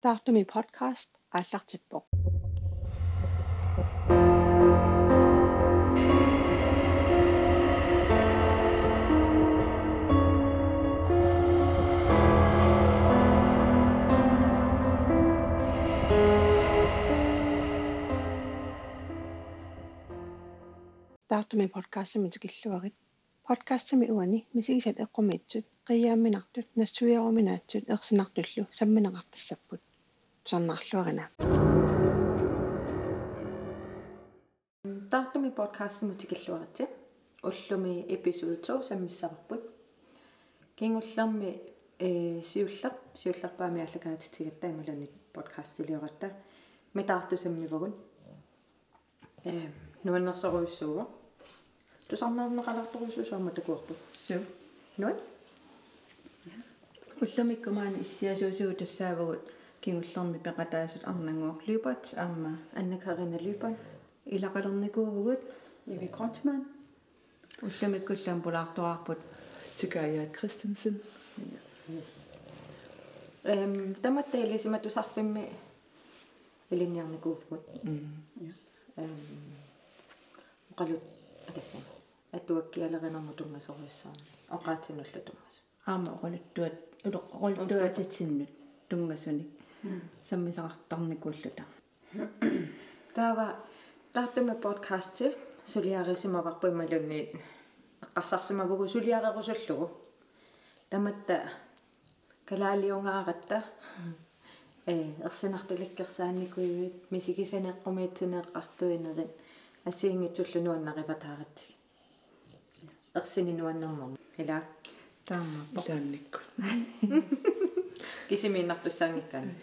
таартуми подкаст ааллартиппоq таартуми подкастми тикиллуарит подкастми уани мисигисат эққумиитсут қиаамминартут нассуиаруминаатсут ерсинартуллу самминеқартассаппут сорнаарлуарина таартуми подкастми тикиллуарати уллуми эпизод 2 саммиссарпут кингуллерми э сиуллер сиуллерпаами аллагаатитигатта ималуни подкастилиоратта метаартусаммивагун э нуаннерсоруйссууа тусарнаарнеқаларторуйссуусуама такуарпу су нуан уллумиккумаани иссиасуусугу тассаавагут кингуллерми пеқатаасут арнангуор любат аама аннакарина лупан илақалерникуувгут иви кротман уллумиккуллаам пулаартораарпут Тикая Кристенсен. эм таматтаилисима тусарфимми илинниарникуувгут эм qallut атассами атуаккиалеринэрму тунгасоруссаарни оqaатинуллу тунгасу аама оқалуттуат улоққолуттуатитсиннут тунгасуни саммисақартарникууллута таава таартума подкасти сулиарисимаварпу ималунни эққарсарсимавгу сулиарерусуллугу таматта калаалиунгааратта. Э ерсинартуликкерсаанникуивит мисигисанеққумиитсунеэққартуинерит ассиингитсуллу нуаннариватааратсиг ерсини нуаннэрмор ила таама Илаанникку. кисимииннартуссаангиккаани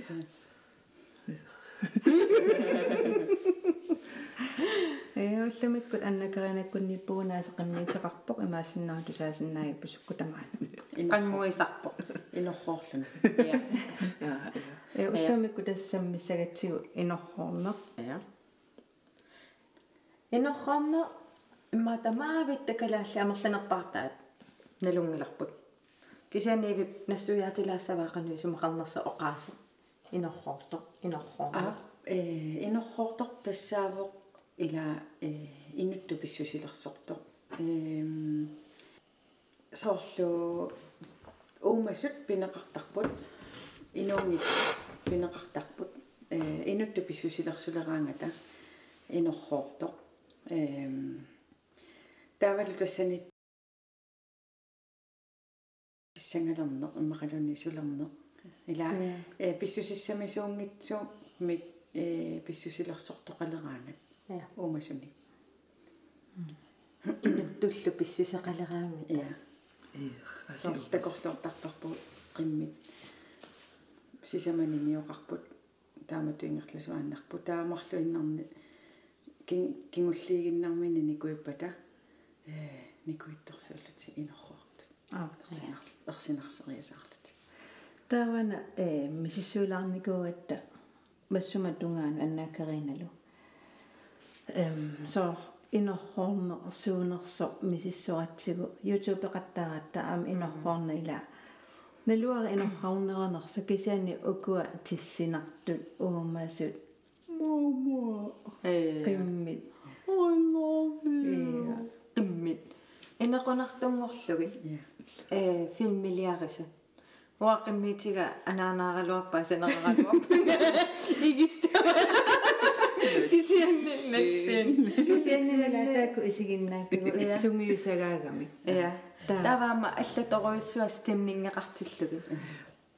э уллумиккут аннакаринаккунниппугунааса қиммиитеқарпоқ имаассиннаа тусаасиннаagi пусукку тамаана пангуисарпо инорхоорлуна я Ja, ja. э уллумикку тассаммиссагатсигу инорхоорнеқ я инорхарна имма тамаавит такалаалли амерланерпартаат налунгиларпут кисианииви нассуяатилаассаваақануи сумақарнерса оqaase инорхоорто инорхоорна а э инорхоортор тассаавоқ ила э инутту писсусилерсорто эм соорлу уумасут пинеқартарпут инуунгит пинеқартарпут э инутту писсусилерсулераангата инорхоорто эм тавалу тассани писсангалернеқ иммақалуни сулернеқ ила э писсусиссамисуунгитсу мит э писсусилерсортоқалераангат я уумасуни инуттуллу писсусеқалераангата я такорлуортарпарпу қиммит сисаманиниоқарпут тааматуингерласуааннарпу таамарлу иннарни кин кингуллиигиннармини никуиппата э никуитторсууллути инорруартут аа ерсинарсериасаарлути таавана э мисиссуулаарникуугатта массума тунгаану аннаакариналу эм со инорхорне суунерсо мисиссуатсигу. Youtube qаттааратта аама инорхорна ила налуара инорхаунернерса кисиани укуа тиссинартут уумасут мама э. Qimmi I love iya иммит инеқунартунгорлуги я э филмилиариса уақиммитига анаанааралуарпаа санераралуарпа игиссава кисианни наллин кисианнилатааку исигиннааккигу итсунгиусагаагами я таваама аллаторуйссуа стимнингеқартиллуги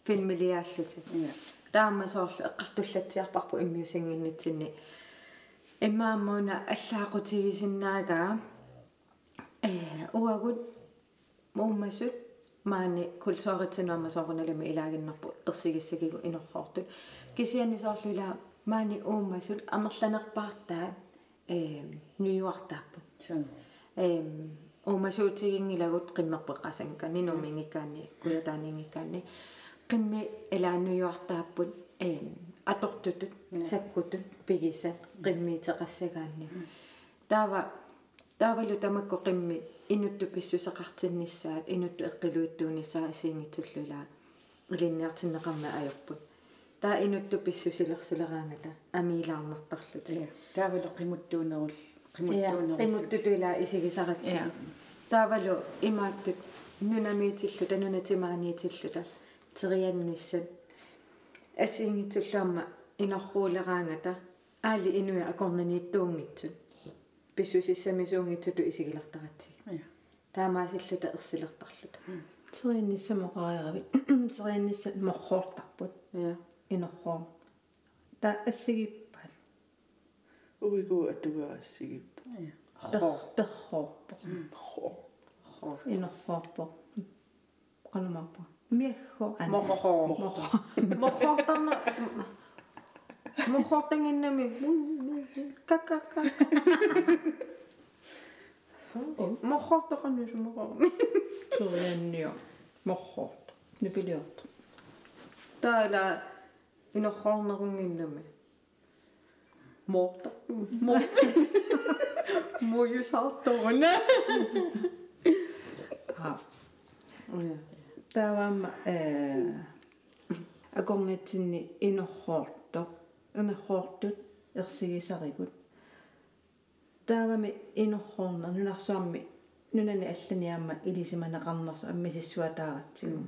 филмилиааллути я таама соорлу эққартуллатсиарпарпу иммиусингиннитсинни имааммуна аллаақутигисиннаагаа э уагут мууммасут маани кулсуаритсинуама сооруналами илагиннарпу ерсигиссагигу инорхоортут кисианни соорлуила маани ууммасут амерланерпаартаа э ньюйортааппут соо эм уумасуутигингилагут қиммерпеққасанка нинумингиккаани куятаанингиккаани qimmi илааннуйуартааппут эм атортутут саккутут пигиса qimmiитеқассагаанни таава таавалу тамакку qimmi инутту писсусеқартиннissaат инутту эққилуиттуунissaа асиингитсуллулаа илинниартиннеқарма аёрпут таа инутту писсусилерсулераангата амилаарнартарлути я таавало qimuttuunerul я qimuttuunerul имуттутуила исигисаратти я таавалу имааттут нунамиитиллута нунатимааниитиллута терианниссат асиингитсуллуамма инорруулераангата аали инуя акорнанииттуунгитсут писсусиссамисуунгитсуту исигилартаратси я таамаасиллута ерсилертарлута терианниссамоqariaravit терианниссат морхоортарпут я инорхоо та ассигиппат. Uigu atugaassigip. я терхоорпо Хо. хоо инорхоорпо Mijn god ding in de Kak, kak, kak. Oh. Mijn god, dat kan dus mijn god. Zo, ja. Mijn god. Nu ben je dat. Daar, daar. In de god naar in me. Mocht. Mocht. Mooie oh, eh, Ik kom met in. Унерхоортут ерсигисарикут таавами инорхоорна нунарсуарми нунани алланиаама илисиманеқарнерс аммисиссуатааратсигу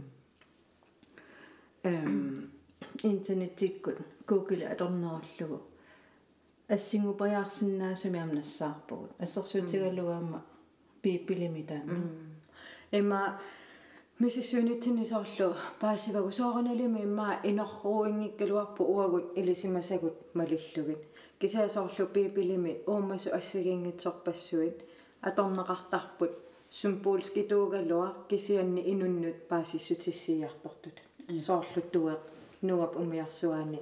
эм интернеттиккут google аторнеруллугу ассингупаярсинаасами амнассаарпугут ассерсуутигалугаама пииппилимитаана эма мисиссуунитсинисоорлу паасивагу соорналими имма инорруингиккалуарпу уагут илисимасагут малиллугит кисаасоорлу пиипилими уумасу ассагингитсорпассуит аторнеқартарпут символски туугалуар кисианни инуннут паасиссутиссииартортут соорлуттуэ нуап умиарсуаани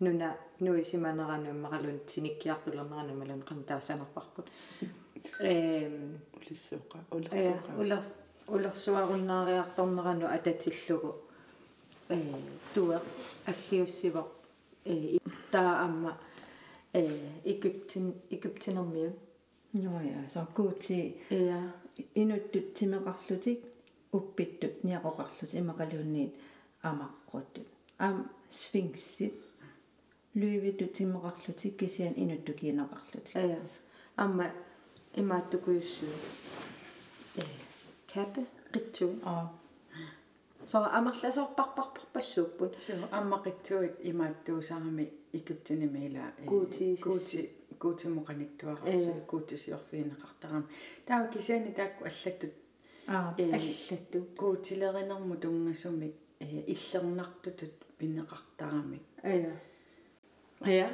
нуна нуисиманерану иммақалун синиккиартулернерану малун қантаасанерпарпут эм Ulissuqa. Э, Ulissuqa. улерс улерсуаруннаариарторнерану ататиллугу. Э туа аггиуссива э таа амма э Египтин Египтинермиу. Ноя соккуути иа. Инуттут тимеқарлутик уппиттут ниақоқарлут имақалуунниит амаққутут ам сфинксит луивитут тимеқарлутик кисиан инутту киинеқарлутик иа. Амма имааттукуйуссуу э ката qitsuи аа. Со амерласорпарпарпарпассууппут so аммақитсуит имааттуусаарами икуптиними ила Kuuti sissi. кути куутимоқаниттуарсу куутисиорфиинеқартарами таава кисиани таакку аллаттут аа э аллатту куутилеринерму тунгасумик э иллернартутут пиннеқартарами иа иа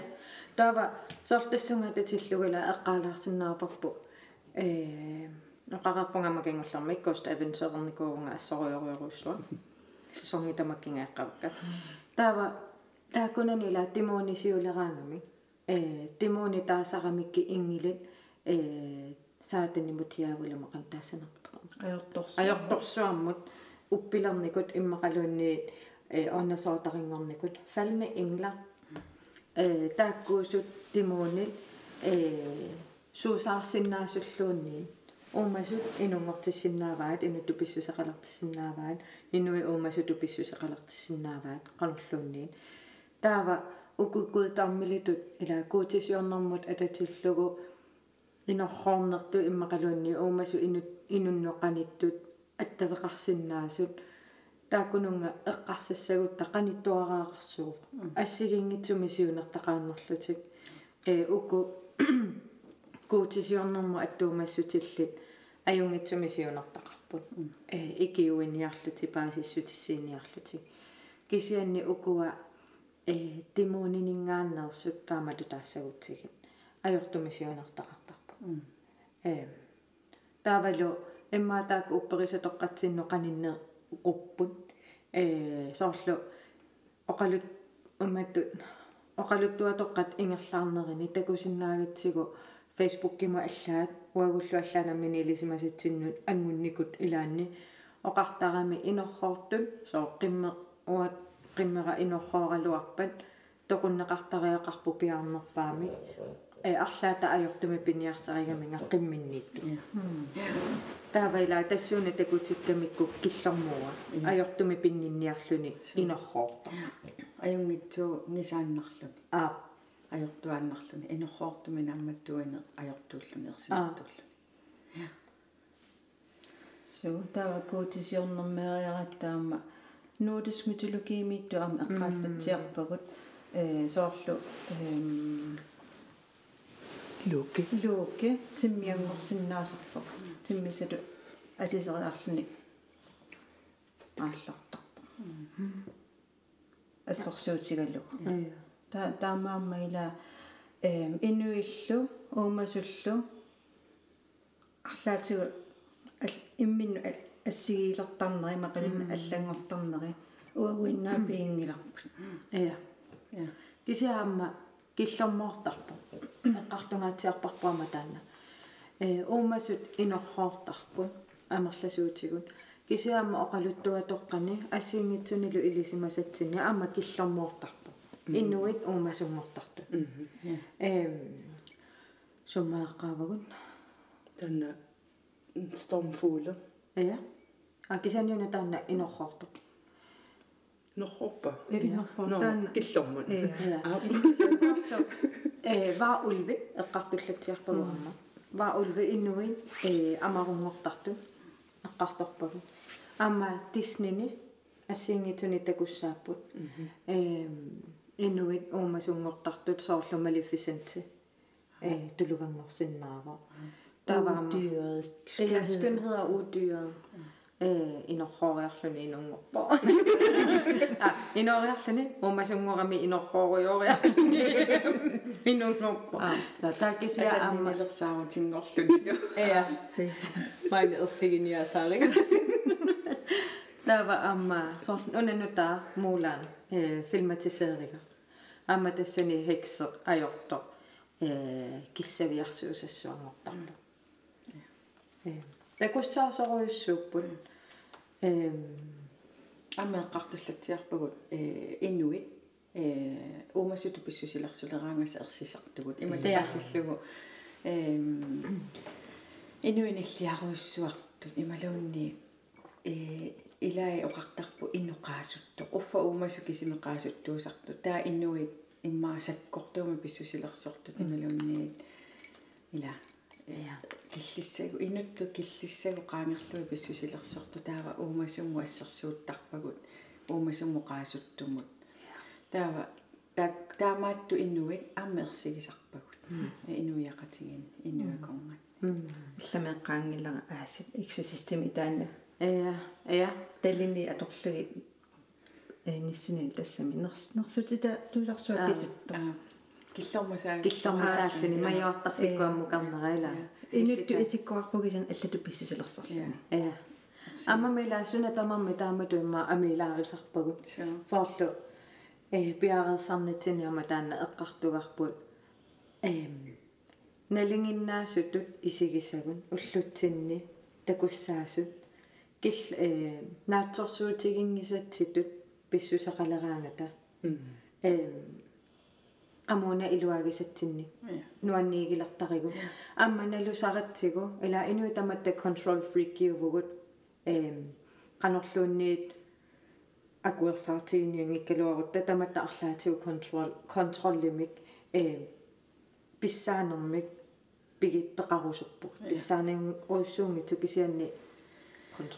тава сортассунга татиллугила эққалаарсиннаапарпу э noqaqarpungammakingullermi coast eventsernernikurunga assorioriuruussua sesongitamakkingaeqqavakka taava taakkunani la timoni siuleraangami ee timoni taasaqamikki ingilit ee saatannimutiaavulamaqan taassanertormu ajortorsu ajortorsuarmut uppilernikut immaqaluunniit ee onnasoortaringornikut falme ingla ee taakkuusut timonit ee suusaarsinnaasulluunniit уумасут инунгортиссиннааваат инутту писсусақалартиссиннааваат инуи уумасуту писсусақалартиссиннааваат qalulluunniit таава укуккуутаармилитут ила куутисиорнэрмут ататиллугу инорхоорнерту иммақалуунни уумасу ину инунноқаниттут аттавеқарсиннаасут тааккунунга эққарсассагут тақаниттуараақарсуува ассигингитсуми сиунертақааннерлутик э уку куутисиорнэрму аттуумассутиллит аюнгитсуми сиунертақарпут э икиуиниарлути паасиссутиссииниарлутик кисианни укуа э тимуунинингааннерсут таамату таассагутсигит ajortumi сиунертақартарпу э таавалу эммаатаак упперисатоққатсинно қанинне уппут э соорлу оқалут умматтут оқалуттуатоққат ингерлаарнерини такусиннаагатсигу фейсбуккима аллаат уагуллу аллаанаммини илисимаситсиннут ангунникут илаанни. Оқартарами инорхоортут соо қимме уат қиммера инорхооралуарпат тоқуннеқартариақарпу пиарнерпаами. Э арлаата piniarsarigamiga qimminniittu Ja. тааваила тассууна такутиккамикку киллэрмуа ajortumi pinninniarluni inorroorta Ajungitsu ngisaannarluni. аа Ajortuaannarluni. Inorroortumi naammattuine ersinartuulluni. суу тава коотисиорнэрмериараттаама нордиск митологи митту ама эққааллатсиарпагут э соорлу эм Луки. лууке тиммиангорсиннаасарпак тиммисалу атисериарлуни ааллартарпа ассерсуутигаллу ая та таамааммаила эм инуиллу уумасуллу арлаатигу имминну ассигиилертарнери мақалун аллангортарнери уауиннаа пиингиларпут ая Ja. кисиаама киллэрмоортарпу эққартунгаатиарпарпуама таана э уумасут инорроортарпун амерласуутигун. Кисиаама оқалуттуатоққани ассиингитсунилу илисимасатсини аама киллэрмоортарпу иннуит уумасунгортарту эм суммааққаавагун Танна Stormfugler. ая а кисаниуна таана инорроортоқ Нохоппа. таана киллэрмун. Э. ая кисаасоорлу э ваа улви эққартуллатсиарпагуарма ваа улви иннуи э амарунгортарту эққарторпагу ама диснини ассиингитуни такуссааппут эм иннуит уумасунгортартут соорлу малифисенти э тулугангорсиннаава таваама dyret Ja, skønhed og udyret. Øh, inorhoriarluni inungorpo. Ah, inorhoriarluni, umasungorami inorhorioriarluni. Inungorpo. No, takisia amma. Asannilersaarutiнгорлuni. Ja. Meine ersigenia saring. Tava amma, så unenuta mulan eh, filmatiseriga. Amma tassani hekser ajorto eh, kissaviarsuusassuangortarpu. Eh, takussaasoruissuuppun. Eh, Аммеэққартуллатсиарпагут э инуит э уумасуту писсусиларсулераангаса ерсисартугут иматаасиллугу эм инуиниллиаруйссуартут ималуунни э илай оқартарпу иннуқаасутто уффа уумасу кисимеқаасуттуусарту таа инуит иммаасаккортуума писсусилерсортут ималуунниит ила. Ja. киллиссагу инутту киллиссагу qaangerlui писсусилерсорту. Таава уумасумму ассерсууттарпагут уумасумму qaasuttумут таава так таамаатту иннуит аммерсигисарпагут. Инуяқатигин инуаконгат илламеэққаангилара аасит иксусистеми таана Ja, ja. талини аторлуги э ниссуни тассами нерс нерсутита туусарсуаккисутто аа киллэрмусаа Killormusaalluni majuartarfikkuammukarneraila. инутту исиккуарпугисан аллату писсусилерсарлуни Ja. Amma meillä sunna tamammi taamatu imma amilaarisarpagut. саа Soorlu eh piarersarnitsin yama taanna eqqartugarput. Em nalinginnaasutut isigisagun ullutsinni takussaasut kil eh naatsorsuutigingisatsitut pissusaqaleraangata. Em amuna iluagisatsinni nuanniigilartarigu amma nalusaritsigu ila inuitamatta control freakiuvugut em qanorluunniit akuersaartiginniangikkaluarutta tamatta arlaatigu control controllimik. Em pissaanermik pigippeqarusurpu pissaaning uussuungitu kisianni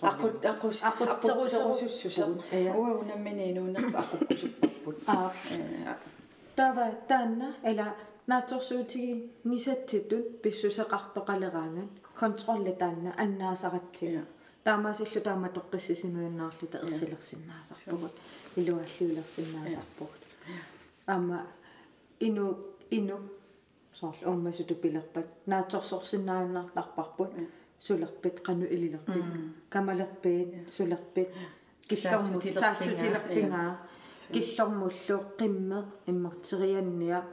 aqut aqus aqutserusussusa Ja. уагунаммини инуунерпа aqukkusupparput aa tava taanna ila naatsorsuutigi ngisatsitut pissuseqartoqaleraangan kontrolli taanna annaasaratsiga таамаасиллу таама тоққиссисимуиннаарлута ерсилерсиннаасарпугут илуаллиулерсиннаасарпугут аама ину ину. Соорлу уммасуту пилерпат. Наатсорсорсиннааннаартарпарпут сулерпит қану илилерпит камалерпит сулерпит киллэрму саассутилерпингаа киллэрмуллу қимме иммартерианниа.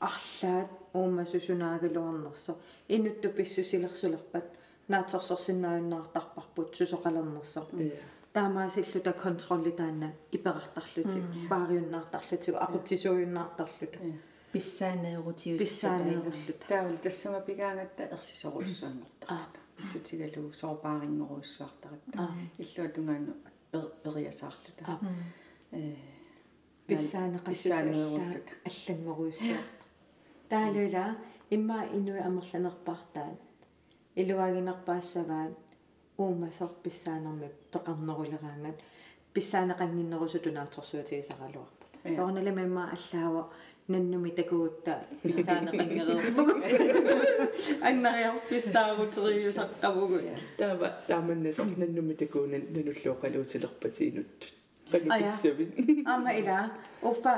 Арлаат уумасусунаагалуарнерсо инутту писсусилерсулерпат наатсорсорсиннааннаартарпарпут сусоқалернерсо таамаасиллута контролли таанна иперартарлути паариуннаартарлутигу ақутсисуйуннаартарлута писсаанеерутиус писсаанеерлут таавал тассунга пигаангатта ерсисоруссуангортарта писсутигалу соорпаарингоруссуартарат иллуа тунгаanu периасаарлута э писсаанеқассусааллут аллангоруйссуарта таалуила имма инуи амерланерпартаат илуагинерпаассаваат уумасор писсаанерми пеқарнерулераангат писсаанеқангиннерусу тунаарторсуутигисаралуарпа соорналама имма аллаава наннуми такуутта писсаанеқангерерпугу аннариар писсаагутериусаққавугу таава тааманнасор наннуми такуунан нануллуоқалуутилерпатиинут палуписсавин аама ила уффа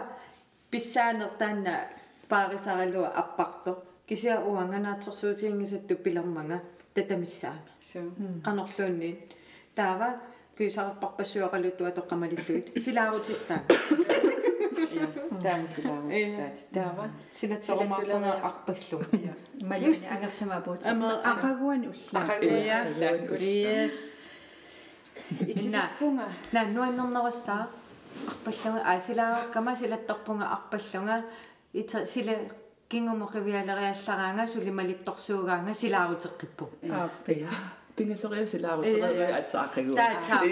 писсаанертаанна паарисаралуа аппарто кися уанганаатсорсуутингисатту пилэрмага татамиссаана qanorluunniin taava кюсарпарпассуақалуттуа тоққамалиллуит силаарутиссаа таами силаагутсаат таава силатсоромаарпунга арпаллу малини ангерлама буут ақагуани уллаа ақагуя yes. Итилаппунга на нуаннернеруссаа арпаллунга а силаагаккама силатторпунга арпаллунга ита сила кингумоқивиалериаллараанга сулималитторсуугаанга силаарутеққиппу ааппиа пингасориусилаарутера атсаақагу таа таа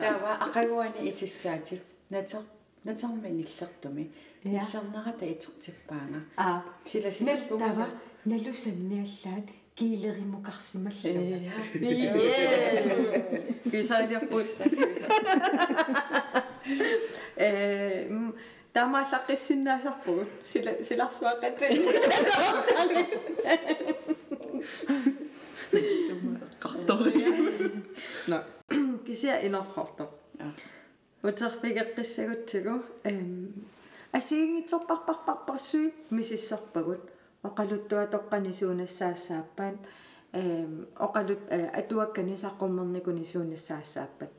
таава ақагуани итиссаатит натер натермин иллертуми иллернарата итертиппаanga а. Сила тава силаппунга налусанниаллаат килеримукарсималлуга Yes. кисаалиарпут э тамааллаққиссиннаасарпугут сила силарсуақатси қартори на кися инорхорто утерфигеққиссагутсигу эм асигиторпарпарпарпарсуи мисиссарпагут оқалуттуа тоққани суунассаассааппаат эм оқалут атуаккани саққуммерникуни суунассаассааппат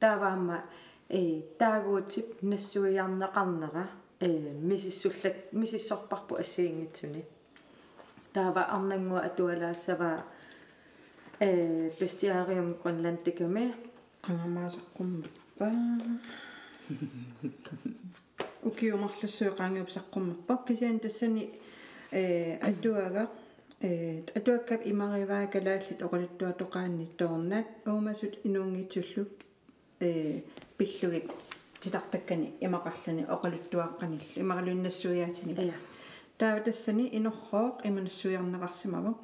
тааваама э таагуутип нассуиарнеқарнера э мисиссуллат мисиссорпарпу ассиингитсуни таава арнангуа атуалаассава э бестиариум гренландиками qangamaasaqqummappa ukiumарлуссуи qaangiupsaqqummappa kisian tassani э аттуага э аттуаккап имариваа калааллит оқалуттуа тоқаанни тоорнаат уумасут инуунгитсуллу э пиллугит титартаккани имақарлани оқалуттуааққанилл имаралуиннассуяатини ая таава тассани иноррооқ иманассуиарнеқарсимавоқ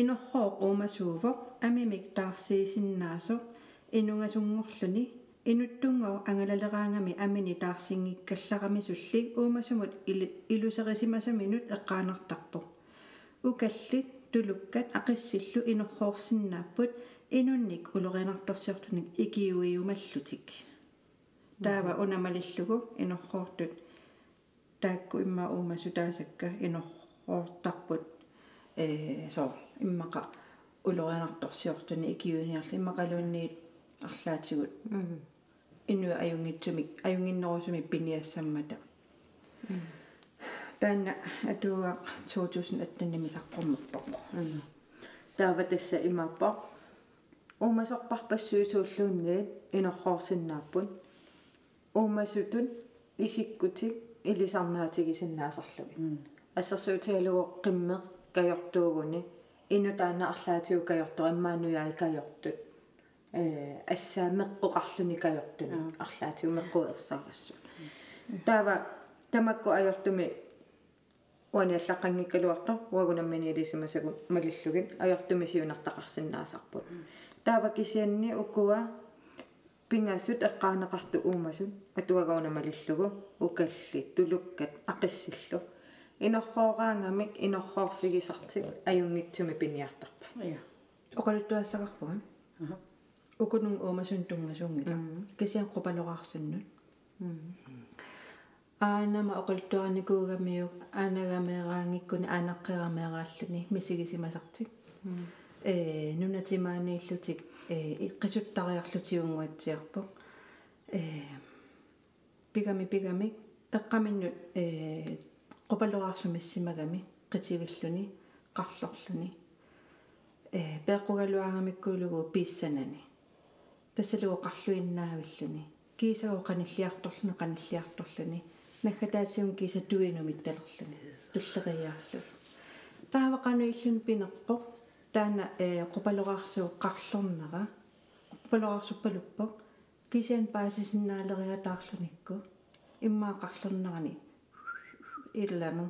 иноррооқ уумасуувоқ амимик таарсиисиннаасоқ инунгасунгорлуни инуттунгау ангалалераангами амини таарсингиккалларами сулли уумасумут илусерисимасаминут эққаанертарпо укалли тулуккат ақиссиллу инорроорсиннааппут инунник улоринарторсиортуник икиуиумаллутик таава унамалиллугу инорроортут таакку имма уумасу таасакка инорроортарпут э со иммаqa улоринарторсиортуни икиуниарли иммақалуунниит арлаатигут инуа аюнгитсумик аюнгиннерусуми пиниассаммата таанна атуа 2018 саққормерпоқ таава тасса имааппа уумасорпарпассуисууллуунниит инорроорсиннааппут уумасутун исиккутик илисарнаатигисиннаасарлуги ассерсуутигалуго қиммеқ кajortuuguni инутаана арлаатиу кajortu иммаануяи кajortut э ассаа меққоқарлуни кajortuni арлаатиу меққуерсаарассу таава тамакку ajortumi уани аллаққангиккалуарто уагунаммини илисимасагу малиллугин ajortumi сиунартақарсинаасарпут таава кисианни уккуа пингассут эққаанеқарту уумасут атуагауна малиллугу укалли тулуккат ақиссиллу. Инорхооraangamik инорхоорфигисартик аюнгитсуми пиниартарпа. Я оқалуттуассақарпуга аха укунун уумасун тунгасунгила кисиан қупалораарсиннут аанама оқалтуарникуугамиук аанагамеераангиккуни аанаққирамеерааллуни мисигисимасартик э нунатимаанииллутик э иққисуттариарлутиунгуатсиарпо э пигами пигами эққаминнут э qupaloraarsumissимагами qitивиллуни qарлорлуни э пеэққугалуаагамиккуулугу пииссанани тассалугу қарлуиннаавиллуни кисагу қаниллиарторлуни қаниллиарторлуни наггатаатсиун киса туинумит талерлуни туллериаарлу таавақану иллун пинерпо таана э qupaloraarsuu qarlornara qupaloraarsuppaluppо кисиан паасисиннаалериатаарлуникку иммаа qарлорнарани иллану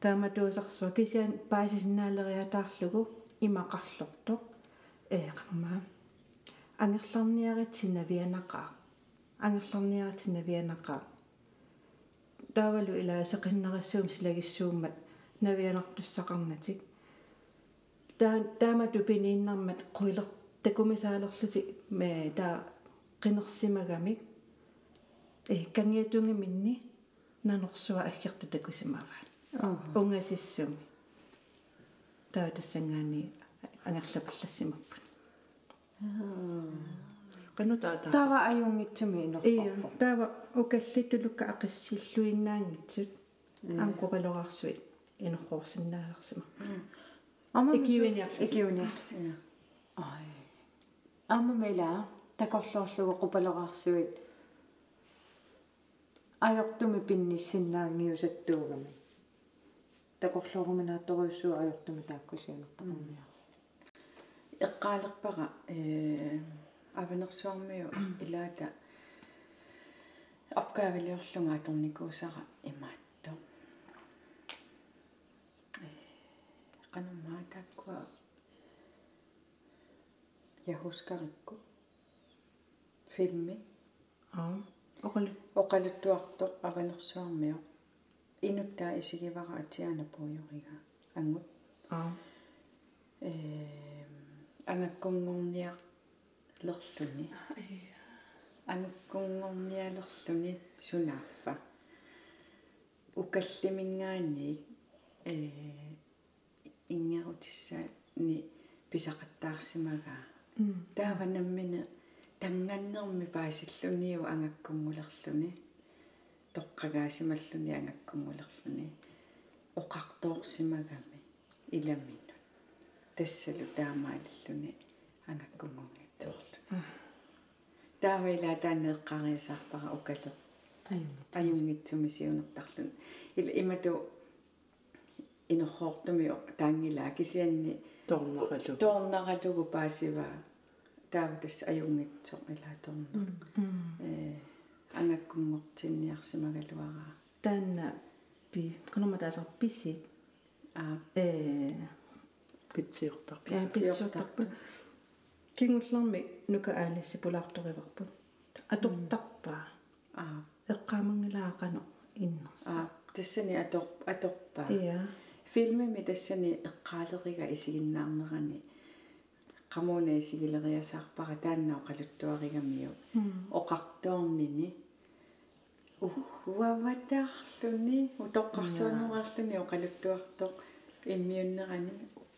тааматуусарсуа кисиан паасисиннаалериатаарлугу има qарлорто э qammaa ангерларниаритсинавианақаа ангерларниаритсинавианақаа таавалу илаа сеқиннариссуум силагиссууммат навианартуссақарнатик таа таамату пинииннармат қуилер такумисаалерлути ме таа qinерсимагами э кангиатунги минни. Нанорсуа аггерта такусимаваат унгасиссуми таа тассангаани ангерлапаллассимаппут qanu taa taa тава аюнгитсуми iya инорпарпо taava ukallitulukka aqissilluinnaangitsut aanqupalorarsuit inorqorsinnaasersima ама Икиуниарлут. икиуниарлут ай. Ама мела такорлоорлугу qupalorarsuit ajortumi pinnissinnaaangiusattuugami такорлооруминаатторуйссуу ajortumi тааккусиунертақармиа эққаалерпара э аванерсуармиу илаата опгаавилиорлунга аторникуусара имаатто э кануммаа таккуа яхускарикку филми. Аа оқалу оқалуттуарто аванерсуармиу инуттаа исигивара атиана пуйорига ангут аа э ангаккунгорниа лерлуни ангаккунгорниалерлуни сунааффа укаллимингаани э ингерутиссаа ни писақаттаарсимагаа тааванаммина танганнерми паасиллуниу ангаккунгулерлуни тоққагаасималлуни ангаккунгулерлуни оқартоорсимагами иламину тассалу таамааллуни ангаккунгунгитсоорлу таавила таанеэққариасаарпара укале аюнгитсуми сиунертарлун ила имату инорхоортуми таангилаа. Кисианни торнералу тоорнаралугу паасиваа. Таава тасса аюнгитсоо илаа тоорнер э ангаккунгортинниарсимагалуараа таанна пи канаматаасар писсит аа э питсиортарпа я питсуутарпу кингулларми нука аалисси пулаарториварпу атортарпаа аа эққаамангилаақано иннерс аа тассани атор аторпаа иа. Филмими тассани эққаалерига исигиннаарнерани qamuna isigileriasаарpara тааннаа оқалуттуаригамиу оқартоорнини. Уггуаватаарлүни утоққарсуанерарлүни оқалуттуартоқ иммиуннерани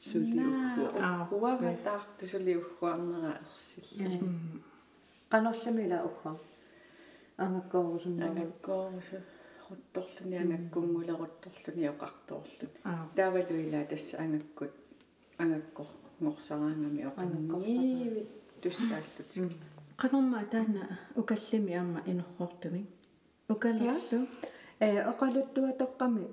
сулиуггуа уггуаватаарту сули уггуарнера ерсилла qanorlamila ugga angakkoorusуннаа ангаккоорусу рутторлуни ангаккунгулерутторлуни оқартоорлу аа. Таавалуила тасса ангаккут ангаккор ngorсараангами оқангиви туссааллутик канорма таана укаллими аама инорхортуми укалерлу э оқалуттуатоққами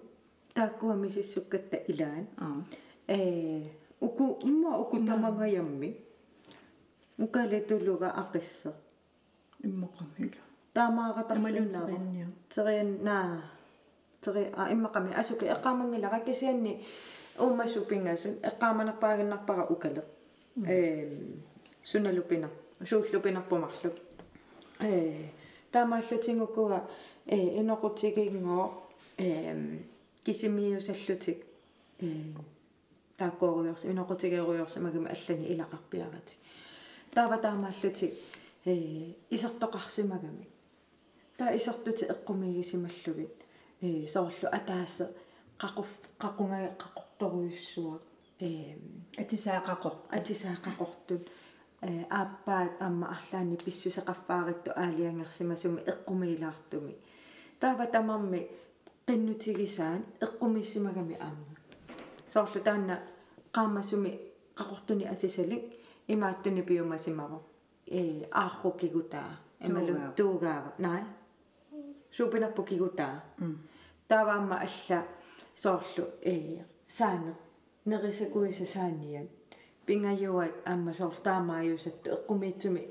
тааккуами сиссуккатта илаан. Аа э уку умма уку тамагayammi укалетулуга ақисса иммоқамила таамааратарсунаа амалунтеринниа терианнаа тери а иммақами асуки эққаамангилара кисианни уумасупингасун эққааманерпаагиннарпара укале э суналупина сууллупинарпумарлу э таамааллутингуккуа э иноқутигингоо э кисимиусаллутик э тааккооруйорс иноқутигеруйорсамагами аллани илақарпиарати таава таамааллутик э исертоқарсимагами таа исертути эққумигисималлугит э соорлу атаасе қақуф қақунгая қақорторуйуссуа э атисаақақор атисаақақортут э ааппаат амма арлаани писсусеқарфааритту аалиангерсимасуми эққумилаартуми таава тамарми qinnutigисаан эққумиссимагами аама соорлу таанна qaammasumi qaqortuni atisalik imaattuni piumasimavo э ааррукигутаа ималу туугаава най суупинарпу кигутаа тааваама алла соорлу э саане нерисакуиса сааниан пингаюат аама соор таамааюсатту эққумиитсуми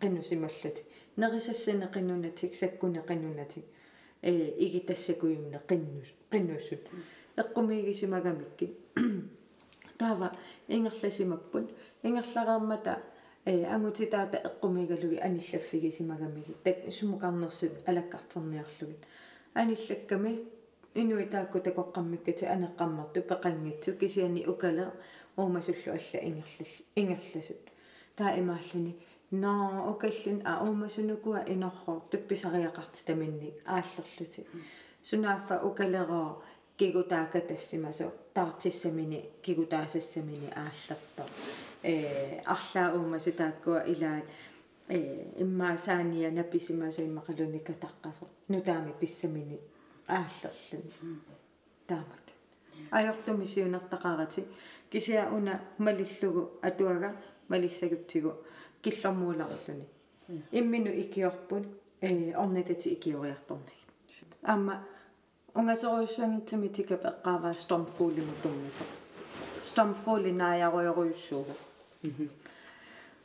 қиннусималлати. Нерисассане қиннунатик саккуне қиннунатик э игитассакуйумне қиннус қиннуссут эққумигисимагамикки таава ингерласимаппут ингерлараармата э ангутитаата эққумигалуги аниллаффигисимагамиги так сумукарнерсут алаккартерниарлугит аниллакками инуитаакку такоққаммиккати анеққаммарту пеқангитсу кисиани укале уумасуллу алла ингерлал ингерласут таа имааллуни наа окаллун а уумасунукуа инорхоо тупписариақарти таминник ааллерлути сунааффа укалероо кигутаака тассимасо таартиссамини кигутаасассамини ааллерто э арлаа уумасу тааккуа илаат э иммаасаания написимаса иммақалуни катаққасо нутаами писсамини ааллерлун таамат аёртуми сиунертақарати кисиа уна малиллугу атуага малиссагутсигу киллормууларлуни иммину икиорпут э орнитати икиориарторнаг аама унгасоруйссуангитсуми тикап эққааваа стормфуулиму туммисо стормфуули нааjaruйоруйуссуугу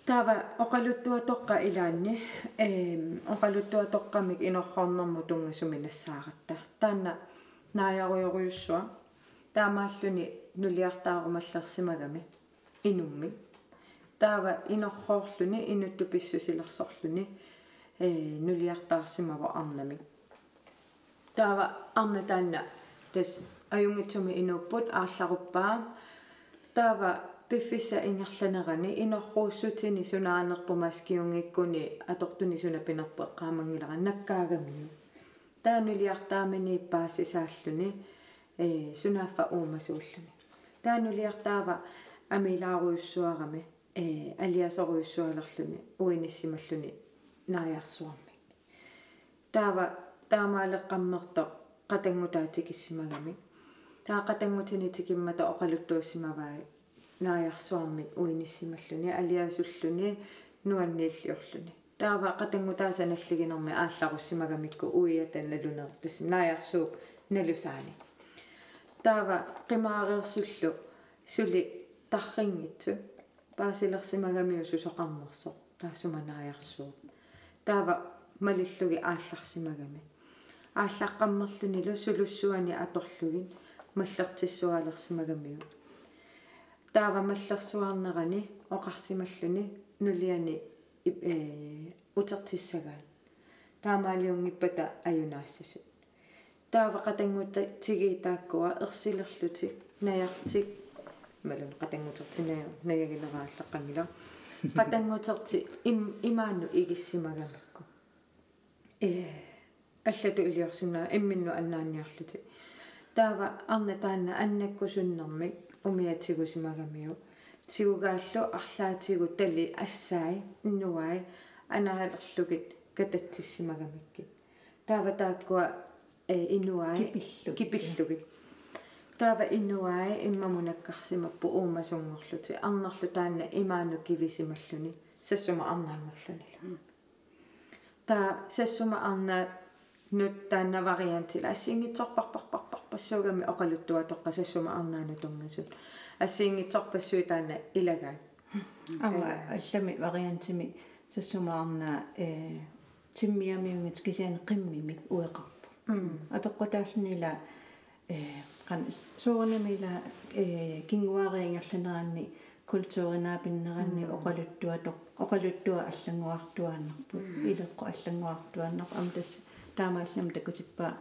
таава оқалуттуатоққа илаанни эм оқалуттуатоққамик инорхорнэрму тунгасуми нассааратта таанна нааjaruйоруйуссуа таамааллуни нулиартаарумаллерсимагами инумми таава инорхоорлуни инутту писсусилерсорлуни э нулиартаарсимава арнами таава арна таанна тас аюнгитсуми инуппут аарларуппаа таава пиффиса ингерланерани инорруussутини сунаанерпумас киунгиккуни атортуни сунапинерпе qaamangilera наккаагамиу таанулиартаамини паассисааллуни э сунааффа уумасууллуни таанулиартаава амилааруйуссуарами э алиасоруйуссуалерлуни уиниссималлуни нааярсуарми таава таамаалеққаммерто қатангутаатикиссимагами таа қатангутини тикиммата оқалуттууссимаваа нааярсуармит уиниссималлуни алиасуллуни нуаннииллиорлуни таава қатангутааса наллигинерми аалларуссимагамикку уиатан налунер тас нааярсууп налусаани. Таава қимаариерсуллу сули таррингитсу паасилерсимагамиу сусоқарнерсо таасума нааярсуу таава малиллуги аалларсимагами ааллаққаммерлуни лусулуссуани аторлугин маллертиссуалерсимагамиу таава маллерсуарнерани оқарсималлуни нулиани э утертиссагаан таамаалиунгиппата аюнаассасу таава қатангута тиги тааккуа ерсилерлути наяртик малун қатангутертинаа нагагинерааллаққангила қатангутерти им имаану игиссимагамакку. Э аллату илиорсинаа имминну аннааниарлути таава арна таанна аннаккусуннэрмик умиатигусимагамиу тигугааллу арлаатигу тали ассаи иннуай анаалерлугит кататсимагамикки таава тааккуа э иннуай кипиллу кипиллугит таава иннуай иммамунаккарсимаппу уумасунгорлути арнерлу таанна имаану кивисималлуни сассума арнаангорлунила таа сассума арнаа нут таанна вариантила ассингитсорпарпарпарпассуугами оқалуттуатоққа сассума арнаану тунгасут ассингитсорпассуи таана илагаа ама аллами вариантими сассумаарнаа э тиммиамиунгит кисиан қиммимик уеқарпу апеққутааллунила э кан суурнамила э кингуариингерланераанни культууринаа-пиннеранни оқалуттуатоқ оқалуттуа аллангуартуааннарпу илеққу аллангуартуааннар ам тас таамааллам такутиппаа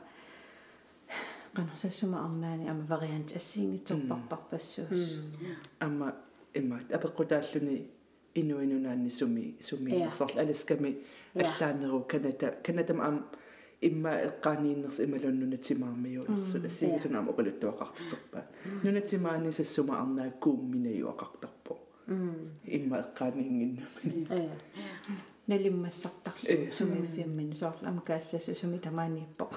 qanarsassuma arnaani ama variant assiingitsorparparpassuus amma иммат апеққутааллуни инуинунаанни суми суми сорл аласками аллаанеру каната канатам ам имма эққаанииннерс ималуннунатимаармиу ерсу ассигисунаама оқалуттуақартитерпаа нунатимаани сассума арнаа куумминаюақартарпо имма эққааниингиннами налиммассартарлу сумииффиаммин соорла амкаассасу суми тамаанииппоқ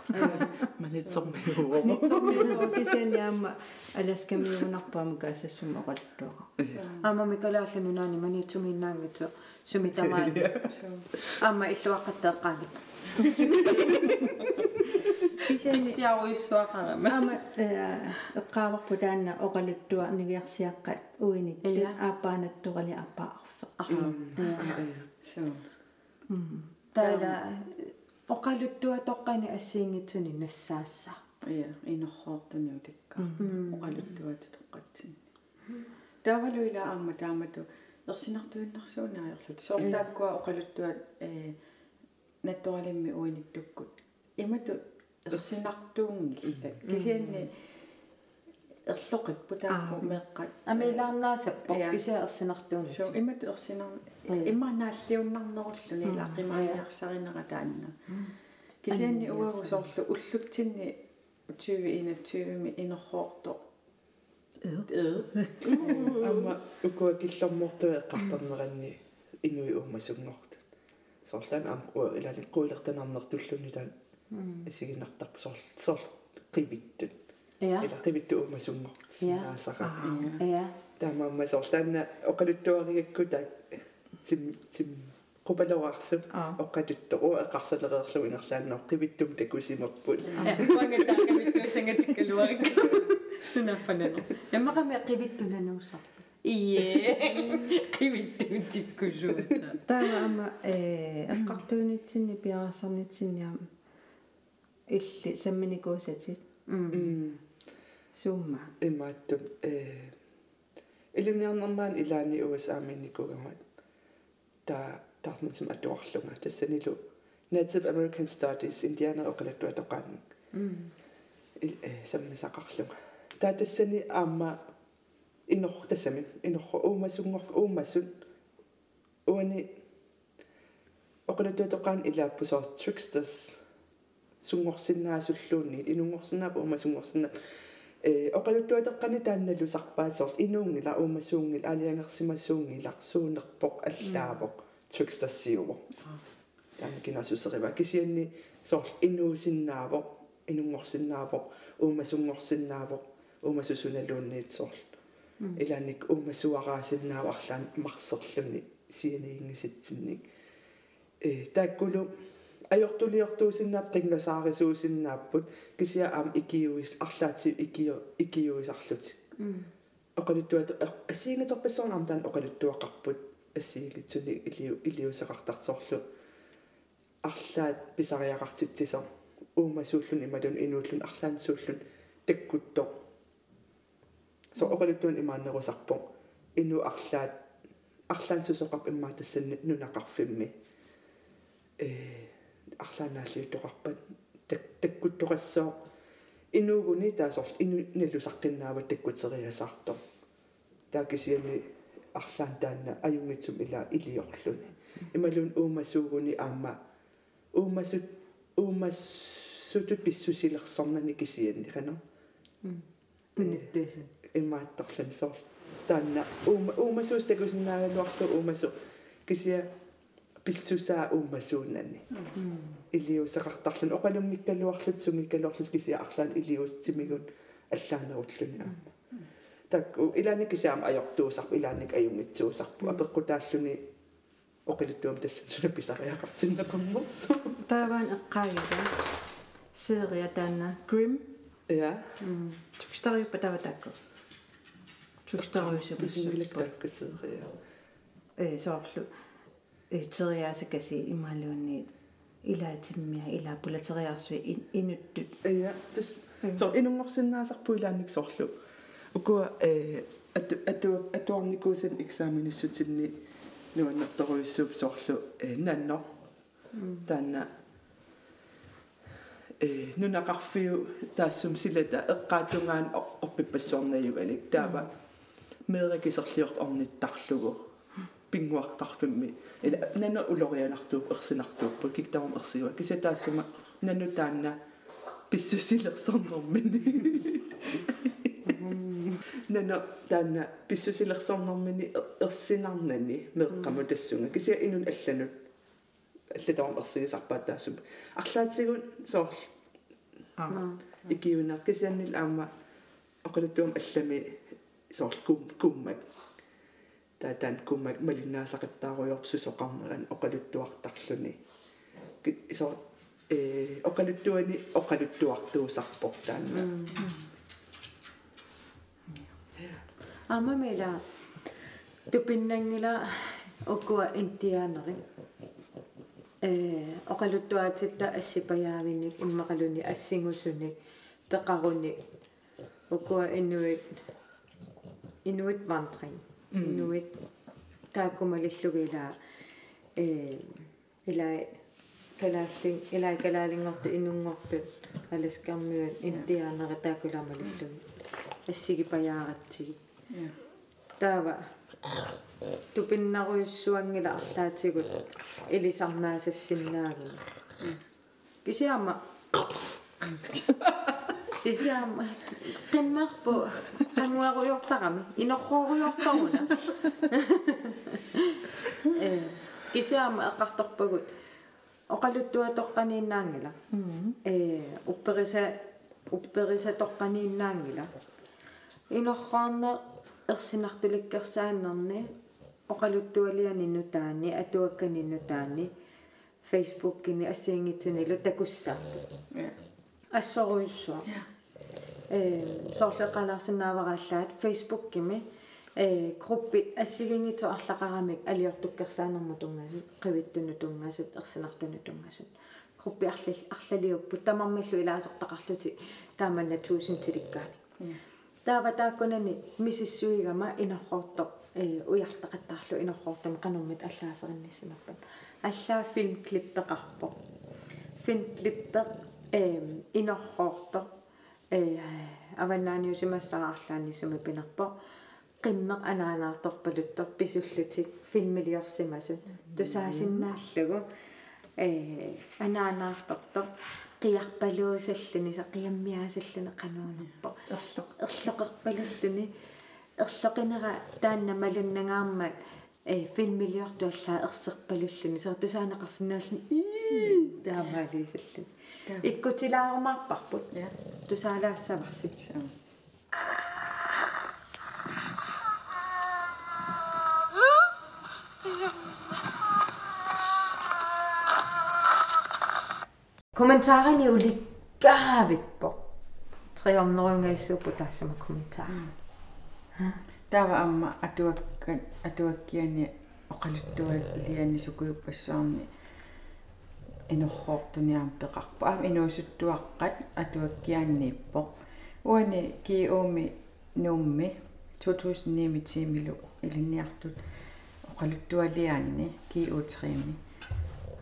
манитсормиуоо нитсормиуо кисианиаама аласкамиунарпа амкаассассума оқалуттуаqa аама микалааллану наани маниитсумииннаангатсу суми тамаани аама иллуаққаттеэққаани писсиаруйссуақарама ама эққааварпу таанна оқалуттуа нивиарсиаққат уинит аапаанаттуқали апаарфе арфа so таала оқалуттуа тоққани ассиингитсуни нассаасса. Ja инорхоортуни утакка оқалуттуат тоққатсин таавалуила аама таамату ерсинартуиннарсуунааерлут соортааккуа оқалуттуат э натторалимми уиниттуккут имату ерсинартуунгилла кисианни ерлоқиппу таакку меққат амилаарнаасаппо кися ерсинартуунни so имату ерсинар иммаанааллиуннарнеруллуни лаақимаалиарсаринера таанна кисианни уагу соорлу уллуттинни 2021 ми инерхоорто амма укуа киллэрмортуа эққарторнеранни инуи уумасунгортут соорлаан ам уа илани қуилертанарнертуллуни таан исигиннартарпу соор соор қивиттут ja. Ила қивитту уумасунгорт саасаqa ja. таамаама соорлаанна оқалуттуаригакку таа тим тим qupaloraarsu oqqatuttoqu eqqarsaleriерлу инерлаанноо qivittum takusimерпут пангатаакамиттуусангаtikkaluarik сунаффанано яммақами qivittunanуусарпа ие qivittuутиккусуутта таава ама э эққартуунитсинни пиарасарнитсинниама илли самминикуусатит суумма имааттум э илуниарнэрмаан илаани усааминникугамат та таармутсим атуарлунга тассанилу Native American Studies Indiana оқалаттуа тоқаанни э саммисақарлунга таа тассани аама инор тассами инорро уумасунгор уумасун уани оқалаттуа тоқаан илааппусоор tricksters. Сунгорсиннаасуллуунни инунгорсинаапа уумасунгорсинна э оқалуттуатеққани таанналу сарпаасоор инуунгила уумасуунгил алиангерсимасуунгилар суунерпоқ аллаавоқ трикстассиуво таана кинасусерива кисианни соор инуусиннаавоқ инунгорсиннаавоқ уумасунгорсиннаавоқ уумасусуналуунниит соор илааник уумасуараасиннаава арлаан марсерлуни сианиингиситсинник э тааккулу ajortuliortuusinnaap qingasaarisууsinnaapпут кисиа аам икиуис арлаати икио икиуисарлут оқалуттуат ассиингатерпассуарнаам таан оқалуттуақарпут ассиигитсуни илиу илиусеқартарсоорлу арлаат писариақартитсисо. Уумасууллун ималун инууллун арлаансууллун таккутто со оқалуттуун имааннерусарпо ину арлаат арлаансусоқап иммаа тассанни нунақарфимми. Э арлаанааллиутоқарпат так таккуттоқассоо инуугуни таасорл ину налусаққиннаава таккутериасаарто таакисиани арлаан таанна аюнгитсум ила илиорлуни. Ималун уумасуугуни аама уумасут уумассутут писсусилерсорнани кисианни хано унниттээсэн имаатторлан сорл таанна уума уумасуус такусиннаагалуарлу уумасу кисиа писсусаа ууммасууннани илиусеқартарлун оқалунгиккалуарлут сунгиккалуарлут кисиа арлаан илиустимигут аллаанерутлуни аама такку илааник кисаам ajortuusarpu илааник аюнгитсуусарпу апеққутааллуни оқилуттуам тассатсуна писариақартиннакуммерсу тааваан эққаавига серия таана grim я тукстариуппа тава таакку тукстариусупа сунгилаккассеерия э соорлу териаасакаси имаалуунни илаатиммиа илааппулатериарсуи инуттут ия тус со инунгорсиннаасарпу илаанник соорлу укуа э ату атуарникуусан экзамениссутинни нуаннерторуиссууп соорлу э нанно таанна э нунақарфиу таассум силата эққаатунгаан орпиппассуарнаюгалик таава меэрикисерлиорт орниттарлугу пингуартарфимми ила нано улорианартууп ерсинартууппу киктавам ерсиуа кисатаассума нано таанна писсусилерсорнэрмини нано таанна писсусилерсорнэрмини ерсинарнани меэккаму тассунга кися инун алланут аллатавам ерсигисарпаат таассуп арлаатсигун соорл. Икиунар кисианнил аама оқалуттуам аллами соорл кум куммак таатаан куммак малиннаасақаттааруйорсусоқарнеран оқалуттуартарлуни. Исо э оқалуттуани оқалуттуартуусарпоқ таанна амамила тупиннангила уккуа интиаанери э оқалуттуатитта ассипаяавиник иммақалуни ассигусуник пеқаруни уккуа инуит инуит мантрин инуит тааккумалиллугилаа э илай калааллин илай калаалингорту инунгорту аласкармиут интиаанери таакуламалиллуги ассиги паяаратсиги таава. Тупиннаруйуссуангила арлаатигут. Илисарнаасассиннаагу кисиама кисиама qimmerpu qanguaruyortarami inorruoriortaruna э кисиама эққарторпагут оқалуттуатоққанииннаангила э уппериса уппериса тоққанииннаангила инорраарне ерсинартуликкерсааннерни оқалуттуалиани нутаани атуаккани нутаани фейсбуккини ассиингитсунилу такуссааппу ассоруйуссуа э соорлеқалаарсинааварааллаат фейсбуккими э группит ассигингитсо арлақарамик алиортуккерсаанерму тунгасут қивиттуну тунгасут ерсинартуну тунгасут группи арлал арлалиуппут тамармиллу илаасортақарлути тааманна 1000 тиликкаани таава тааккунани мисиссуигама инорроорто э уяртақаттаарлу инорроортама канормит аллаасеринниссимаппат аллаа фильм клиппеқарпо фильм клиппе э инорроорто э аваннааниусимассараарлаани суми пинерпо qimmeq anaanaartorpaluttor pisullutik filmiliorsimasut tusaasinnaallugu э анаанаарторто қиарпалуусаллуни са қиаммиаасаллуни қануунерпо ерлоқерпалуллуни ерлоқинера таанна малуннагаармат э филмилиорту аллаа ерсерпалуллуни са тусаанеқарсинааллуни Ikut sila ako makpakpot. Ito sala sa basip siya. Kommentaren er jo lidt gavet på. Tre om når jeg så på dig som kommentar. Der var om at du var at du var gerne og kaldt du var lige så god person. Peqarpu am inuusuttuaqqat atuakkiaanniippo uani kiuumi nuummi 2009 tiimilu ilinniartut oqaluttualiaanni kiuutriimi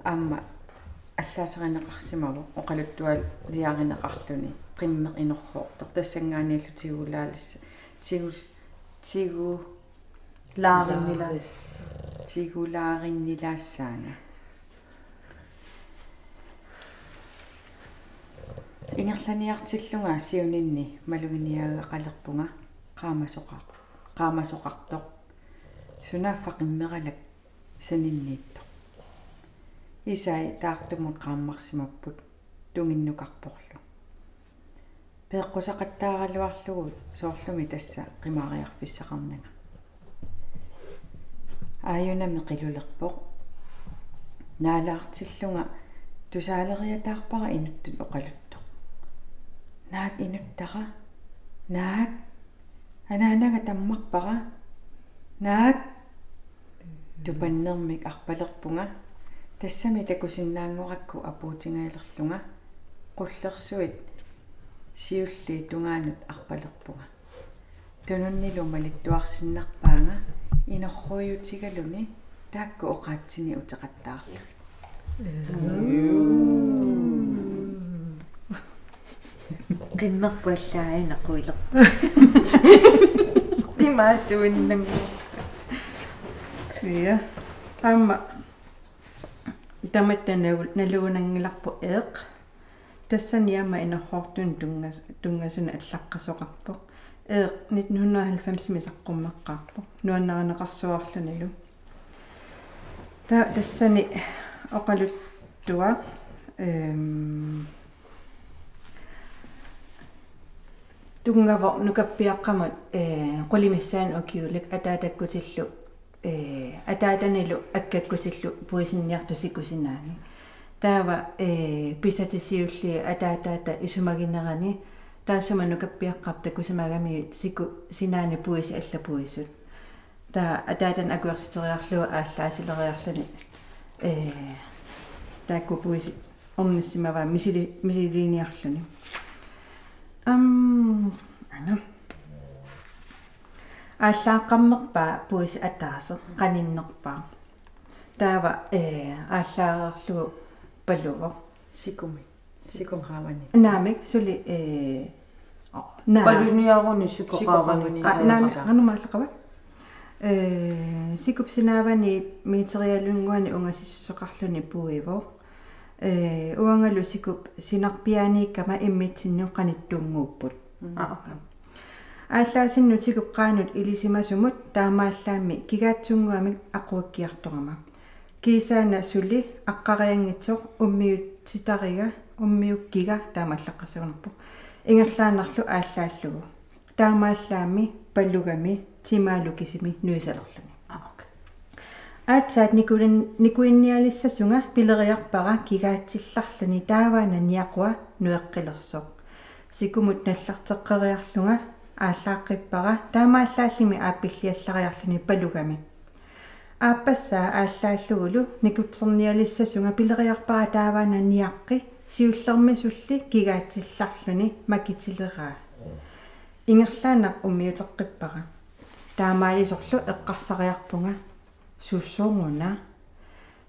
amma аллаасеринеқарсимаву оқалуттуал лиаринеқарлуни қиммеқ инорхоортор тассангааниаллу тигулаалисса тигус тигу лаариннилаас тигулаариннилаассаана ингерланиартиллунгаа сиунинни малугиниаагақалерпунга qaamasoqa qaamasoqartoq sunaaffaqimmeralak saninniitto isai taartumut qaammarsimapпут тунгиннукарпорлу. Пеэккусақаттааралуарлугу соорлуми тасса qimaaриарфиссақарнага ааюнами qilulерпоқ наалаартиллунга тусаалериатаарпара инуттут оқалуттоқ наак инуттара наак анаанага таммарпара наак тупаннермик арпалерпунга тассами такусиннаангоракку апуутингаалерлунга qullersuit siulli tungaanut arpalerpunga tununnilu malittuarsinnarpaanga inorruyutigaluni taakku oqaatsini uteqattaarlu qimmerpuallaaina quiler timaassuinnammu sia tamma таматтанагул налуунангиларпу ээқ тассаниама инерхортун тунгас тунгасуна аллаққасоқарпоқ ээқ 1990 мисаққуммаққарпоқ нуаннеранеқарсуарлуналу та тассани оқалуттуа. Эм тунгава нукаппиаққамат э қулимиссаан окиулик атаатаккутиллу э атаатанилу аккаккутиллу пуисинниарту сикусинаани таава э писатисиулли атаатаата исумагинерани таасума нукаппиаққарта кусамагами сику синаани пуиси аллапуисут таа атаатан акуерситериарлуа ааллаасилериарлани э таакку пуиси орниссимава мисили мисилиниарлуни ам ана. Ааллааққаммерпаа пуиси атаасе qaninnерпаа таава э ааллаарерлугу паллуво сикуми сикум хаавани наамик сули э наа. Палуниаруни сукоqaavani наами анумааллақава э сикупсинаавани митериалунгуани унгасиссоқарлуни пуиво э уангалу сикуп синарпиаанииккама иммитсинну қаниттунгууппут ааллаасинну сикуққаанут илисимасумут таамааллаами кигаатсунгуамик ақуаккиарторама кисаана сули аққариангитсоқ уммиутситарига уммиуккига таамаллаққасагунарпу ингерлаанарлу ааллааллугу таамааллаами паллугами тимаалу кисими нуисалерлуни аатсаат никулин никуинниалиссасунга пилериарпара кигаатсилларлуни тааваана ниақуа нуэққилерсоқ сикумут наллартеққериарлунга ааллааққиппара таамааллааллими ааппиллиаллариарлуни палугами ааппассаа ааллааллугулу никутсерниалиссасунга пилериарпара тааваана ниаққи сиуллермисулли кигаатсилларлуни макитилераа ингерлаанақ уммиутеққиппара таамаалисорлу эққарсариарпунга суссуунгуна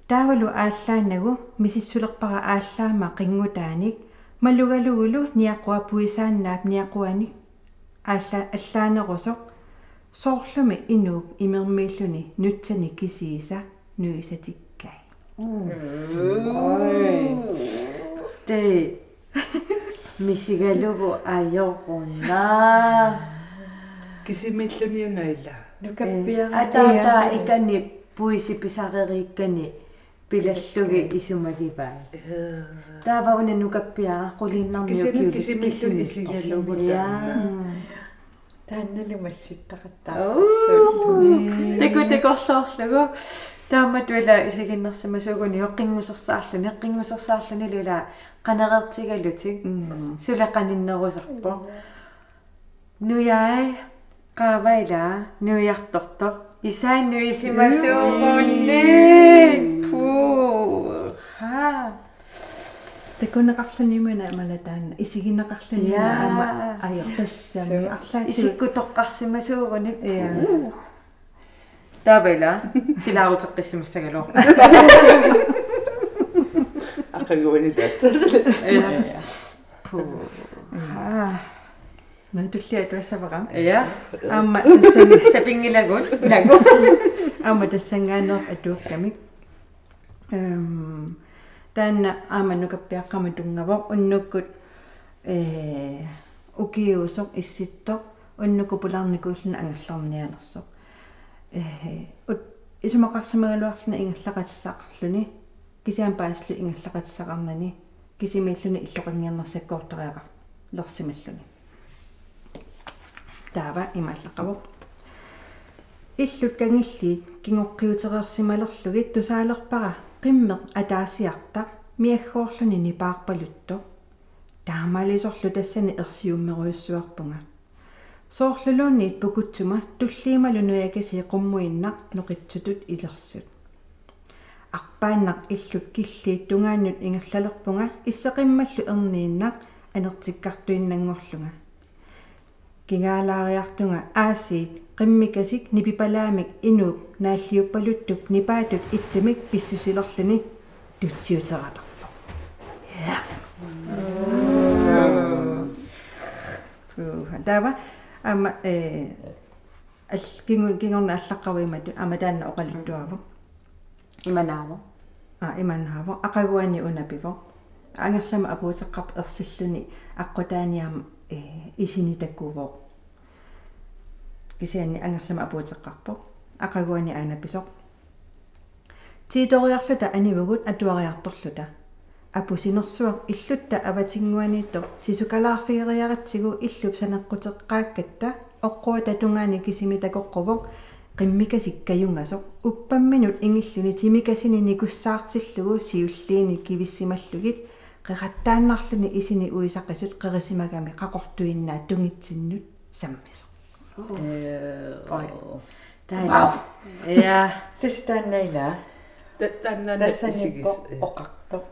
таавалу ааллаанагу мисиссулерпара ааллаама қингутааник малугалугулу ниаққуа пуисааннаап ниаққуаник аалла аллаанерусоқ соорлуми инууп имермииллуни нутсани кисииса нуисатиккай. Те мисигалугу аёрунна. Кисимиллуниунаила нукаппиара атаата икани пуиси писарерииккани пилаллуги исумагиваа таава уна нукаппиара qulииннарниу кисимиллу кисимиллуни исигалугута таанналу масситтақаттаа теку текорлоорлугу тааматуила исигиннэрсима сугуни оққингусерсаарлуни эққингусерсаарлуни лула канерертигалутик сула каниннерусарпо нуяй qaavaila nuiartortor исааннуисимасуугунни пу. Ха. Такунеқарлунимуна малатаана исигинеқарлунимуна ама аёртассами арлаати исиккутоққарсимасуугуни я таавала силаарутеққиссимассагалоо ақагуанилаатсас пу. Ха натуллиа туассавара я амма тассами сапингилагун лагу амма тассангаанер атууккамик эм таанна ааманукаппиаққама тунгавоқ уннуккут э укиусоқ исситтоқ уннуку пулаарникууллуна ангерларниалерсоқ э ут исумақарсамагалуарлуна ингерлақатиссаақарлуни кисиам пааслу ингерлақатиссақарнани кисимииллуни иллоқангиарнерсаккоортариақар лерсималлуни таава имааллақавоқ иллут кангиллиит кингоққиутерерсималерлугит тусаалерпара qimmeq ataasiartaq miaggoorluni nipaarpalutto таамалисорлу тассани ерсиуммеруйуссуарпунга соорлулуунниит пукутсума туллиималунуякаси qummuinнaq ноқитсутут илерсут. Арпааннақ иллут киллиит тунгааннут ингерлалерпунга иссеқиммаллу ернииннақ анертиккартуиннангорлунга кингаалаариартунга аасиит qimmikasik nipipalaamik inuup naалliuppaluttук нипаатут иттамик писсусилерлүни тутсиутералерпо уха дава ама э ал кингун кингорна аллаққавимату ама таанна оқалуттуаву иманааво а иманнааво ақагуани унапиво. Ангерлама апуутеққарп ерсиллуни аққутааниам э исини таккувоо кисианни ангерлама апуутеққарпо ақагуани аанаписоқ тииториарлута анимагут атуариарторлута. Апусинерсуақ иллутта аватингуаниитто. Сисукалаарфигериаратсигу иллуп санеққутеққааккатта оққуа татунгаани кисими такоққувоқ qimmikasik upпамминут ингиллуни тимикасини никуссаартиллугу сиуллиини кивиссималлугит qeqattaannarluni isini uisaqisut qerisимагами qaqortuinnaa саммисо ой таа я Тэстаннайла таннаа тассаниппо оқарто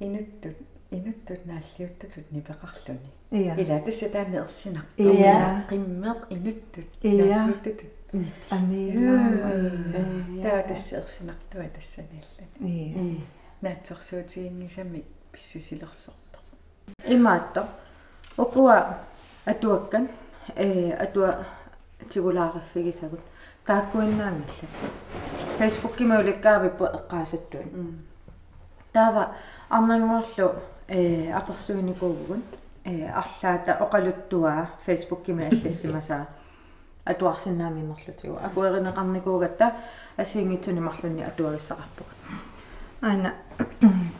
инуттут инуттут нааллиуттутут нипеқарлуни ила тасса таами ерсинар Ия. қиммеқ инуттут нааллиуттутут амигаа таа тасса ерсинартуа тассаналла наатсорсуутигингисами писсусилерсорто имаатто. Окуа атуаккан э атуа тигулаариффигисагут тааккуиннаангалла фейсбук кимауликкаавиппу эққаасаттуин таава арнангорлу э аперсууникуугун э арлаата оқалуттуаа фейсбук кима аллассимасаа атуарсинаамимерлутигу акуэринеқарникуугатта асиингитсуни марлунни атуагиссақарпуга ана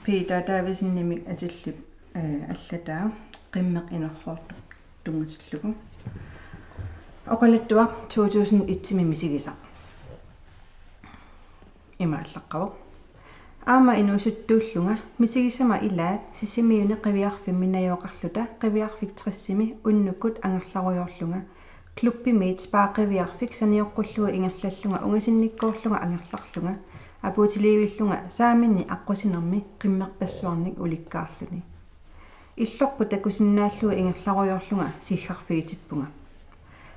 пита тависинними атиллип аллатаа qimmeq inerruartu tungasillugu oqalittua 2001 мисигиса. Имааллаққаву. Аама инуусуттууллунга мисигисама илаат сисимиуни қивиарфимминайоқарлута қивиарфик триссими уннуккут ангерларуйорлунга. Клуппи мейтс паақивиарфик саниоққуллуга ингерллаллунга унгасинниккоорлунга ангерларлунга апуутиливиллунга сааминни аққусинерми қиммерпассуарник уликкаарлуни. Иллорпу такусиннааллуга ингерларуйорлунга сиггарфигитиппунга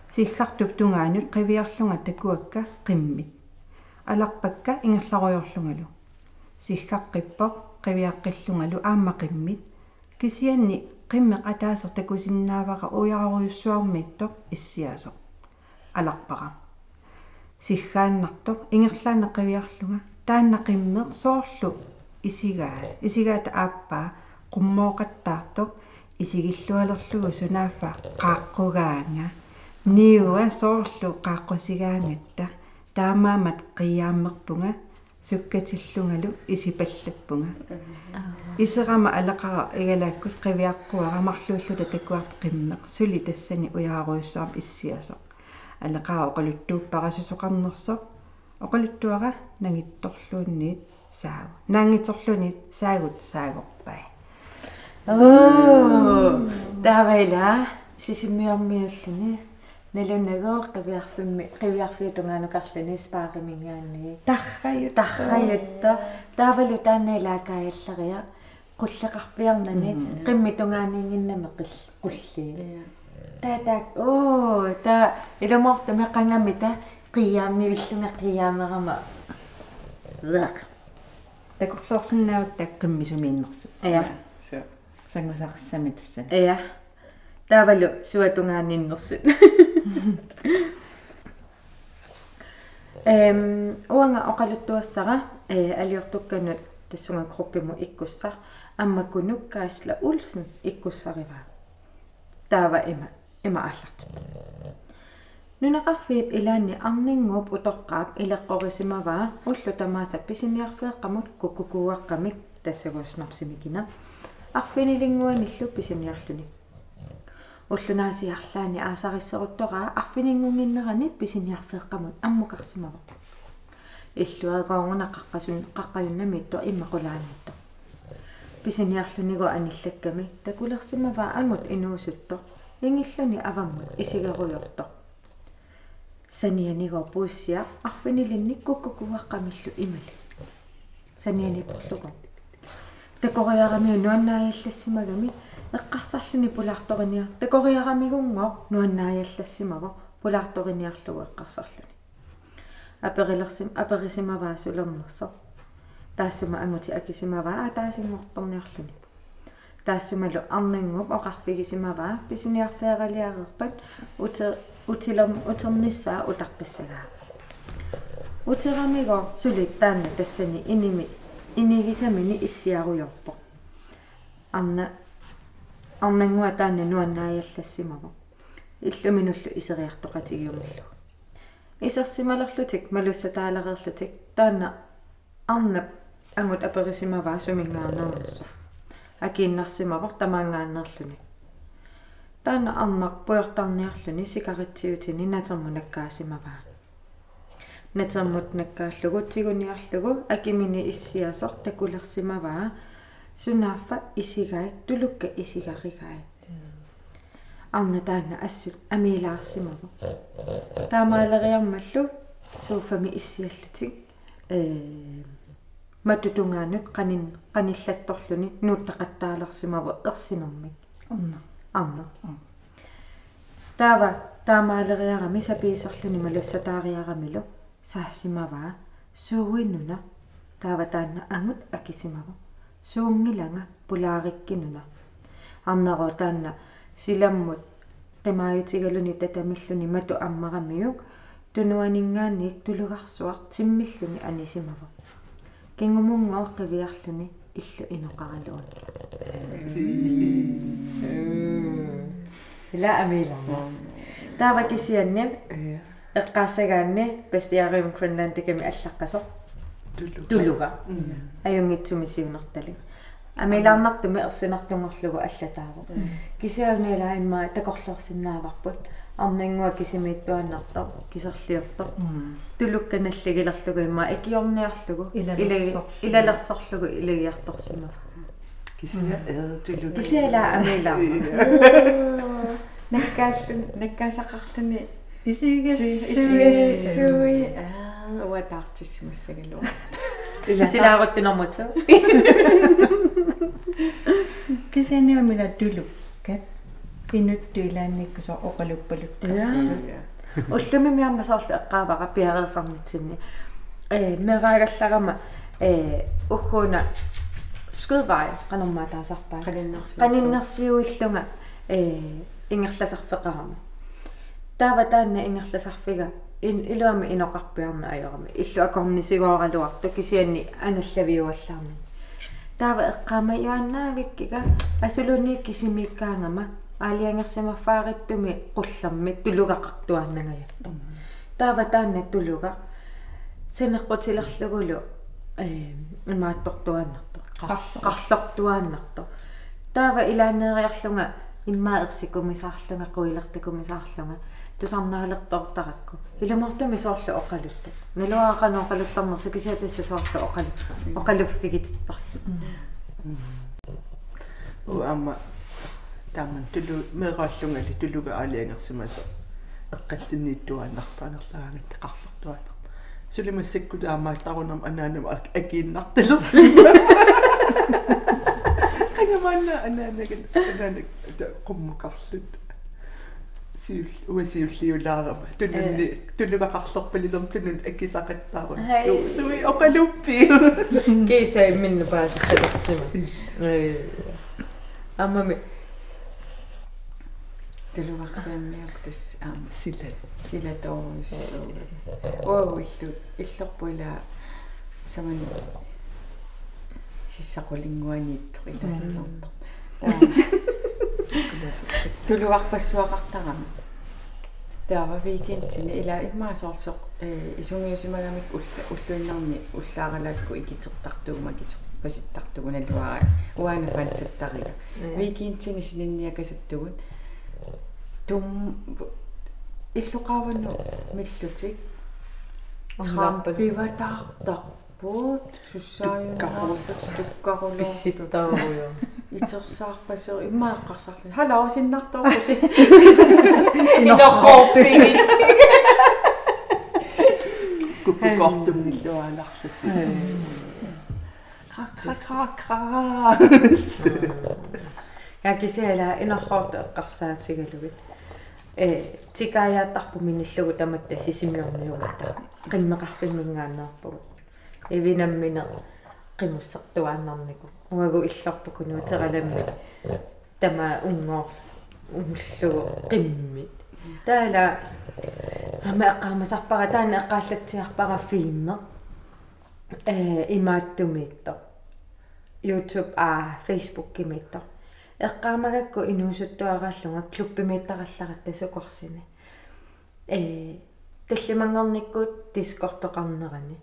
сиггартуп тунгаанут қивиарлунга такуакка қиммит аларпакка ингерларуйорлунгалу. Сиггаққиппо қивиаққиллунгалу аама қиммит кисианни қиммеқ атаасер такусиннаавара уяраруйуссуармииттоқ иссиасоқ аларпара. Сиггааннартоқ ингерлаана қивиарлунга таанна қиммеқ соорлу. Исигаа исигаата ааппаа qummoqattaartoq isigillualerlugu sunaafa qaaqqугаанга ниуа соорлу qaaqqусигаангаtta таамаамат қиааммерпунга суккатиллунгалу исипаллаппунга. Исерама алеқара игалааккут қивиаққуара марлууллута такуарп қиммеқ. Сули тассани уяаруйуссаарм иссиасоқ. Алеқара оқалуттууппарасусоқарнерсоқ оқалуттуара нагитторлуунниит саагу. Наангиторлуунниит саагут саагорпай оо таавайла сисиммиармиуллуни налунагоо қивиарфимми қивиарфиутунгаанукарлуни спааримингаанни тарраю тарраютта таавалу тааннаилаакааллария qulleqarpiarnani qimmitungaaninginname qill qulli таатаак оо та илуморта меқангами та қиааммивиллунга қиаамерама зак. Такорлуорсинаават таккиммисумииннерсу ая. So сангасақассами тассан ая. Таавалу суатунгааниннерсут эм уанга оқалуттуассара э алиортукканут тассунга группиму иккуссар аммаккунуккаасла улсен иккуссариваа таава има има ааллартип нунеқарфиит илаанни арнингууп утоққаап илеққорисимаваа уллу тамааса писиниарфеэққамут куккукуаққамик тассагуснарсимикина арфинилингуаниллу писиниарлуни уллунаасиарлаани аасариссеруттоraa арфинингунгиннерани писиниарфеэққамут аммукарсимава иллуагоорна қаққасун қаққаюннамиитто иммақулаанитто. Писиниарлунигу аниллакками такулерсимава ангут инуусутто ингиллуни аваммут исигеруйорто санианигоо пууссиа арфинилинниккуккукуаққамиллу имали санианиппорлуго такориарами нуаннааяллассимагами эққарсарлуни пулаарториниа такориарамигунгоо нуаннааяллассимаво пулаарториниарлугу эққарсарлуни аперилерсим аперисимаваа сулернерсо таассума ангути акисимаваа аа таасингорторниарлуни таассумалу арнангуп оқарфигисимаваа писиниарфеералиарерпат уте утилерм утерниссаа утарпассагаа утерамиго сулит таанна тассани иними инигисамини иссиаруйорпо арна арнангуа таанна нуаннааяллассимаво иллуминуллу исериартоқатигиумаллу исерсималерлутик малуссатаалерерлутик таанна арнап ангут аперисимаваа сумингаарнернерсо акииннарсимавор тамаангааннерлуни таана арнар пуйортарниарлуни сикаритсиутини натермунаккаасимаваа натермут наккааллугу тигуниарлугу акимини иссиасор такулерсимаваа сунааффа исигаи тулукка исигаригаи арна таана ассут амилаарсимаву таамаалериармаллу сууфами иссиаллутик э матутунгаанут qanин qanillattorluni нууттақаттаалерсимаву ерсинэрмик арна арна таава таамаалериарами сапиисерлүни малуссатаариарамилу саассимаваа сууиннуна таава таанна ангут акисимаву. Суунгиланга пулаариккинуна. Арнеро таанна силаммут. Qimaautigaluni tatamilluni matu аммарамиук тунуанингаанник тулугарсуар тиммиллуни анисимава кингумунгоо қивиарлуни иллу иноқаралуун ила амилама таава кисианним эққаассагаанни пастиариум гринландиками аллаққасо тулуга аюнгитсуми сиунертали амилаарнартуми ерсинартунгорлугу аллатаагу кисиагнила имма такорлуорсинааварпут арнингуа кисимииттуаннартар кисерлиортар тулукканаллагилерлугу имма экиорниарлугу илалерсорлугу илагиарторсимав кисия ээ тулуг кисиала амилаа наккааллун наккаасақарлуни исигиссуи исуи аа уатаартиссимассагалуа силааруттинэрмутсу кисианиамила тулуккат инуттуилаанниккусо оқалуппалут уллуми миамма соорлу эққаавара пиареерсарнитсинни э мераагалларама э уггуна скудвай канормаатаасарпаа қалиннерсу qaninnерсиуиллунга э ингерласарфеқарама таава таанна ингерласарфига ин илуами иноқарпиарна аёрами иллу акорнисигооралуарту кисианни аналлавиуаллаарми таава эққаама иуаннаавиккига асулуни кисимиккаангама аалиангерсимафаариттуми qullarmi тулугақартуарнагаятту таава таанна тулуга сенеққутилерлугулу э имааттортуааннарто qарлортуааннарто таава илаанеериарлунга иммаа ерсикумисаарлунга қуилертакумисаарлунга тусарнаалертортаракку илумартуми соорлу оқалутта налуаақано оқалуттарнерсу кисиатасса соорлу оқалу оқалуффигититтарлу у амма тааман тулу меэрааллунгали тулуга аалиангерсимаса эққатсиннииттуааннартаанерлаагат қарлортуааннарт сулимассакку таамааттарунам анаанам агииннарталерсима қангаманна анаанаган анаанак қуммукарлут сиул уасиуллиулаарама тулунни туллугақарлорпалилерм тулун аккисақаттаарун суи оқалуппи. Кейса имминну паасерлерсима э. Аммами тулуарсуаммиук тас аама силат силаторус оо иллу иллорпуила саман сиссақулингуанииттор илаасилорто тулуарпассуақартарама таава викендсини ила иммаасоорсоқ э исунгиусимагамик улла уллуиннарми уллааралаакку икитертартугума китер паситтартугу налуаа уаана фантсаттарига викендсини сининниакасаттугун тум иллуqaаванну миллутик траппиватаартарпут суссааюнаарпут туккарулоо писситтааруйо итерсаарпасер иммааққарсарлу халаа синнарторпуси инохооппигит куккортумниллуааларлати кра кра кра кра я кисиала инохоорт эққарсаатигалугит э тикаяаттарпу миниллугу таматта сисимиорниугата қиммеқарфиммингааннаарпугут ивинаммине қимуссартуааннарнику уагу илларпуку нутераламми тама унгоо умллугу қиммит таала ама эққармасарпара таана эққааллатсиарпара фиимме э имааттумиитто YouTube а Facebook кимиитто эққаамагакку инуусуттуарааллунга клуббимииттаралларат тасукорсини э таллимангорниккут дискортоқарнерани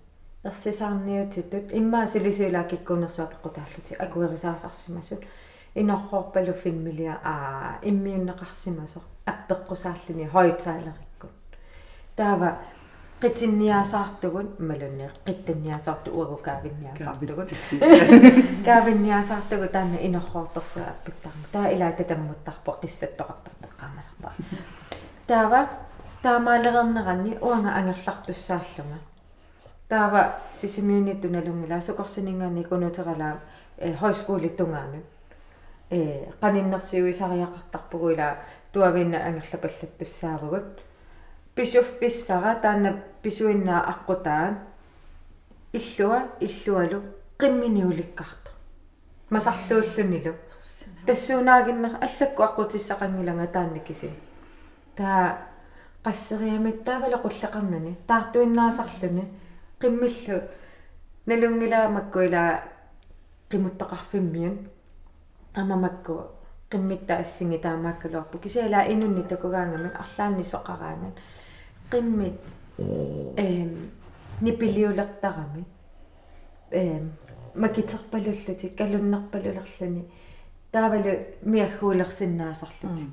ерсисаарниутиттут иммаа силисуилаакиккунерсуа пеққутааллути акуерисаасарсимасут инорхоорпалу фиммилиа аа иммиуннеқарсимасо аппеққусааллуни хойтаалериккут таава qitsinniasaartugun malunni qittanniasaartu uagukaaginniasaartugun kaavinniasaartugu taanna inorroortorsuа аппиттарма таа илаа татаммуттарпо qissattoqartartaqqaamasarpa таава таамаалерернеранни уанга ангерлартуссааллунга таава сисимиуниту налунгила сукорсинингаани кунутералаа э хойскуулиттунгаану э qaninnерсиуисариақартарпугу ила туавинна ангерлапаллаттуссаавгут писуффиссара таана писуиннаа аққутаан иллуа иллуалу қимминиуликкарта масарлууллунилу тассуунаагиннер аллакку аққутиссақангиланга таанна киси таа qasseriamit taavalo qulleqarnani taartuinnaasarluni qimmillu nalungilamakku ila qimuttaqarfimmiun amamakku qimmitta assingi taamaakkaluarpu kisiala inunni takugaangamin arlaanni soqaraangan qimmit. Эм нипилиулертарами эм макитерпалуллути калуннарпалулерлани. Таавалу миаггуулерсиннаасарлути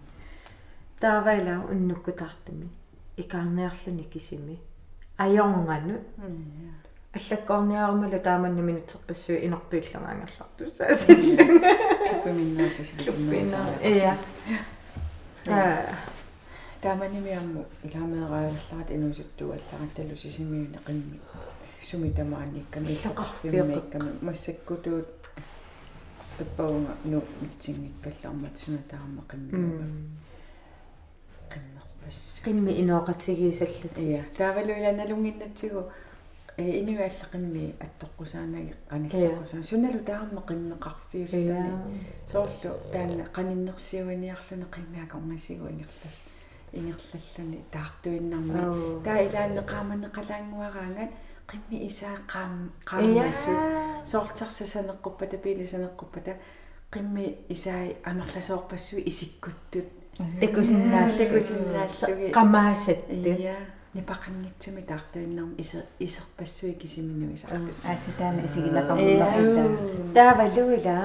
таавайла уннуккутаартами. Икаарниарлуни кисими. Аёрнгану. Аллаккорниарумалу тааманна минутсерпассуи инортуиллamaангерларту саасиллунга тупиминнаасусилуннерисаа ия та тааманимиарму иламеэраагалларат инуусуттуга алларат талу сисимиуни qimmi суми тамааникками иллақарфиммикками массаккутуут таппаунга ну митсингиккаллаармат сунатаарма qimmi qimmerpass qimmi inooqatigисаллути ия таавалуила налунгиннатсигу э инуалла qimmi аттоққусаанаги qanillaqqusaa суналу таарма qimmeqarfiulluni соорлу таана qaninnерсиуаниарлуни qimmiака унгасигу ингерлал ингерлаллуни таартуиннарми таа илаанне qaamанне qalaanguaraangat qimmi isaa qaam qaammassu soortarsasaneqquppa tapilisaneqquppa qimmi isaa амерласоорпассуи исиккуттут. Такусиннаал такусиннааллуги ия. Нипақангитсами таартуиннарми исе исерпассуи кисиминнуи саарлут аситаана исигилақарнерлаа таавалуила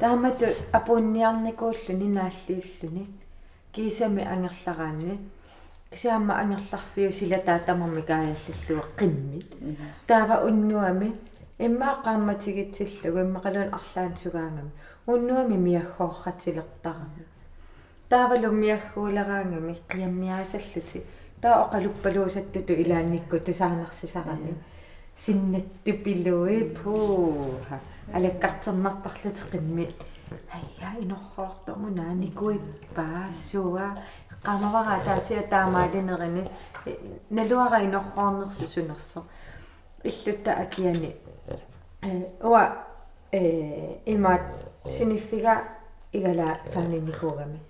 таамату апуунниарникууллу нинааллииллуни кисами ангерлараани кисаама ангерларфиу сила таатамарми каяллиллуа қимми таава уннуами иммаа qaammatигитсиллугу иммақалуун арлаан сугаангами. Уннуами миаггоорратилертарами таавалу миаггуулераангами қиаммиаасаллути таа оқалуппалуусаттуту илаанникку тусаанарсисарами синнатту пилуи пууха алаккартернартарлути айя инорроортому нааникуиппаа суа qamavara taasiа таамаалинерини налуара инорроорнерсусунерсо иллутта акиани уа э имаат синиффига игала сааниникуугами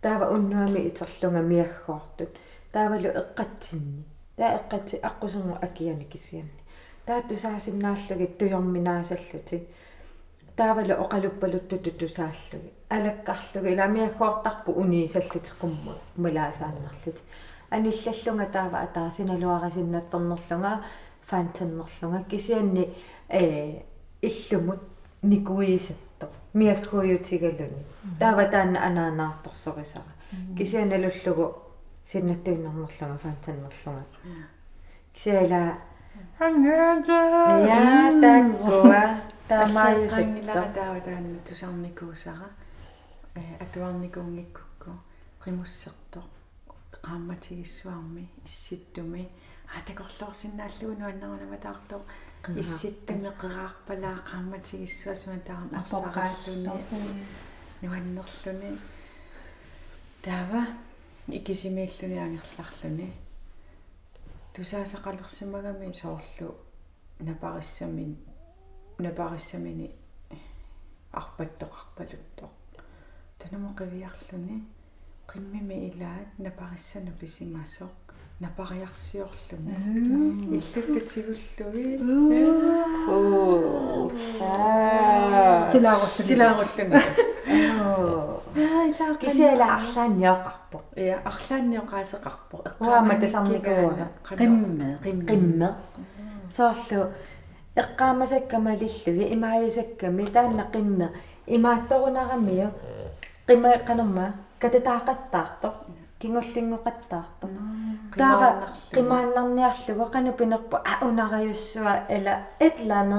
таава уннуами итерлунга миаггоортут таавалу эққатсинни. Таа эққатси аққусунгу акиани кисианни таатту саасиннааллуги туйорминаасаллути таавалу оқалуппалуттуту тусааллуги алаккарлуги ламиаггоортарпу униисаллутеққумму малаасааннарлути аниллаллунга таава атаа синалуарасиннатторнерлунга фантеннерлунга кисианни э иллумут никуисатто миаккуйутигалуни таава таанна анаанаарторсорисара кисианалуллугу синнаттуиннернерлунга фантеннерлунга кисиала я таккуа таамааюсатто таава таанна тусарникуусара э атуарникуунгиккукку qimусserто qaammatигиссуарми исситтуми атакорлуорсинааллугу нуаннерунама таартоо исситтами qerаарпалаа qaammatигиссуасуна таарам арсарааллуни нуаннерлуни таава икисимииллуни ангерларлуни тусаасақалерсимагами соорлу напариссамин напариссамини арпаттоқарпалуттоқ танамо қивиарлуни қиммими илаат напариссану писимасоқ напариарсиорлуни иллуттатигуллуги оо силааруллуни силааруллуни кисиала арлаанниоқарпо я арлаанниоқаасеқарпо уама тасарникууа qimме qimме соорлу эққаамасаккамалиллуги имааюсакками таанна qimме имаатторунарамиу qimме qanamma кататаақаттаарто кингуллингоқаттаарто таара qimааннарниарлугу qanu pinerpu aunarayussua ela etlanu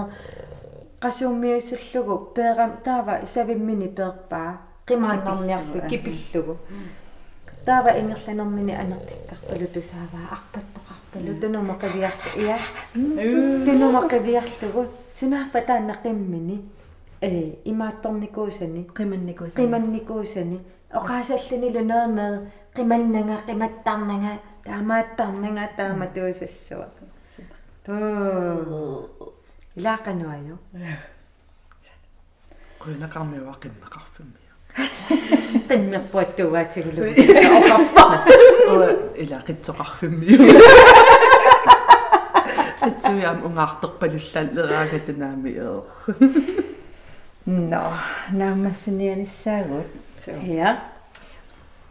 qasuummiusallугу peeram taava isavimmini peerpaa qimааннарниарлу kipillugu. таава ингерланермини анертиккарпалу тусааваа арпаттоқарпалу тунумақивиарлу иа тунумақивиарлугу сунааффа тааннақиммини э имаатторникуусани qimannikuusa qimannikuusani oqaasalluni lunoa med qimannanga qimattарнага таамааттарнага тааматуусассуа тоо илаақануайо Kuinaqarmiwa qimмақарфиммиа. qimmerpuattuvaatigilu Уа ила qitsoqarfimmiu. Qitsuiam ungaartorpalullalleraaga tunaami eer. no naamassinianissaagut ja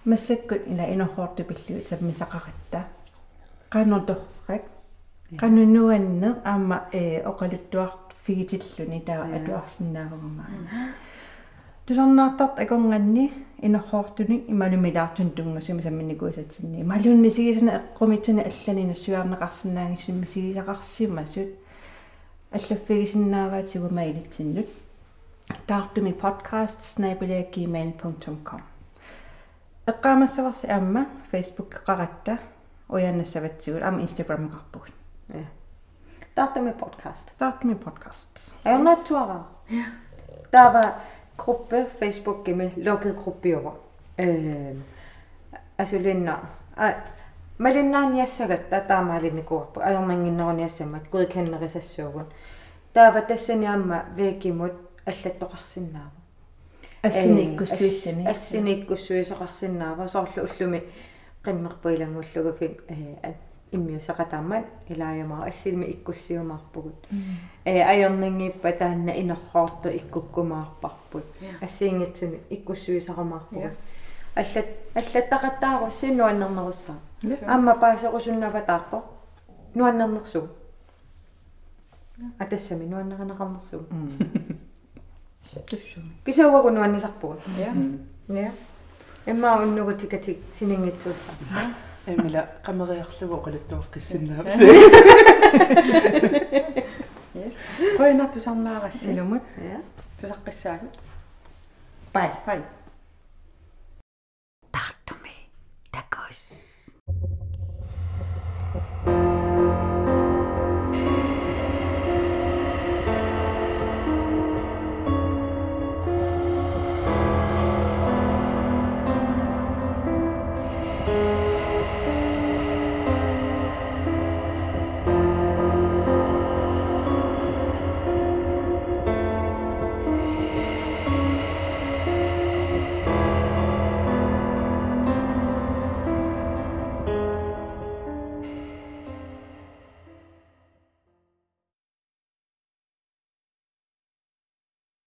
массаккут ила инохоортупиллуи сапмисақаратта qanорторрак qanunnuanne аама э оқалуттуарт фигитиллуни таа атуарсинаагумаа тусарнаартарт акорнганни инохоортуни ималумилаартун тунгасима самминикуусатсинни малунни сигисана эққумитсуни алланина суарнеқарсинаангисимми сигисақарсимасут аллаффигисиннааваатигу маилитсиннут таартуми podcast@gmail.com эққаамассаварси аама facebook қаратта уяннассаватсигут аама instagram қарпугут таартами подкаст таартуми podcasts. Aunatuara. Ja. Der var gruppe Facebook med lukket gruppe over. Øh, altså Linna. Malinnan jassagatta taamaalini kuoppu. Ajormanginnerun jassamat godkennerisassuugun. Der var tassani amma veekimut аллаттоқарсиннаава. ассиниккуссуиссани ассиниккуссуисоқарсиннаава соорлу уллуми қиммерпуилангуллугу фи э иммиусақатааммат илаajamаа ассилми иккуссиумаарпугут. Э аёрнингиппа таанна инерхоорту иккуккумаарпарпут ассиингитсуни иккуссуисақамаарпугут аллат аллаттақаттаару синуаннернеруссаа амма паасеқусуннаватаарпо нуаннернерсугу атассами нуаннеринеқарнерсугу кисауагу нуаннисарпугут. Я я эмма уннугу тикатик синингитсууссаа эмила камериарлугу оқулаттуа қиссиннаапси yes. Қойнар тусарнаарасилумут тусаққиссаагу бай. Бай. Тартуми такос.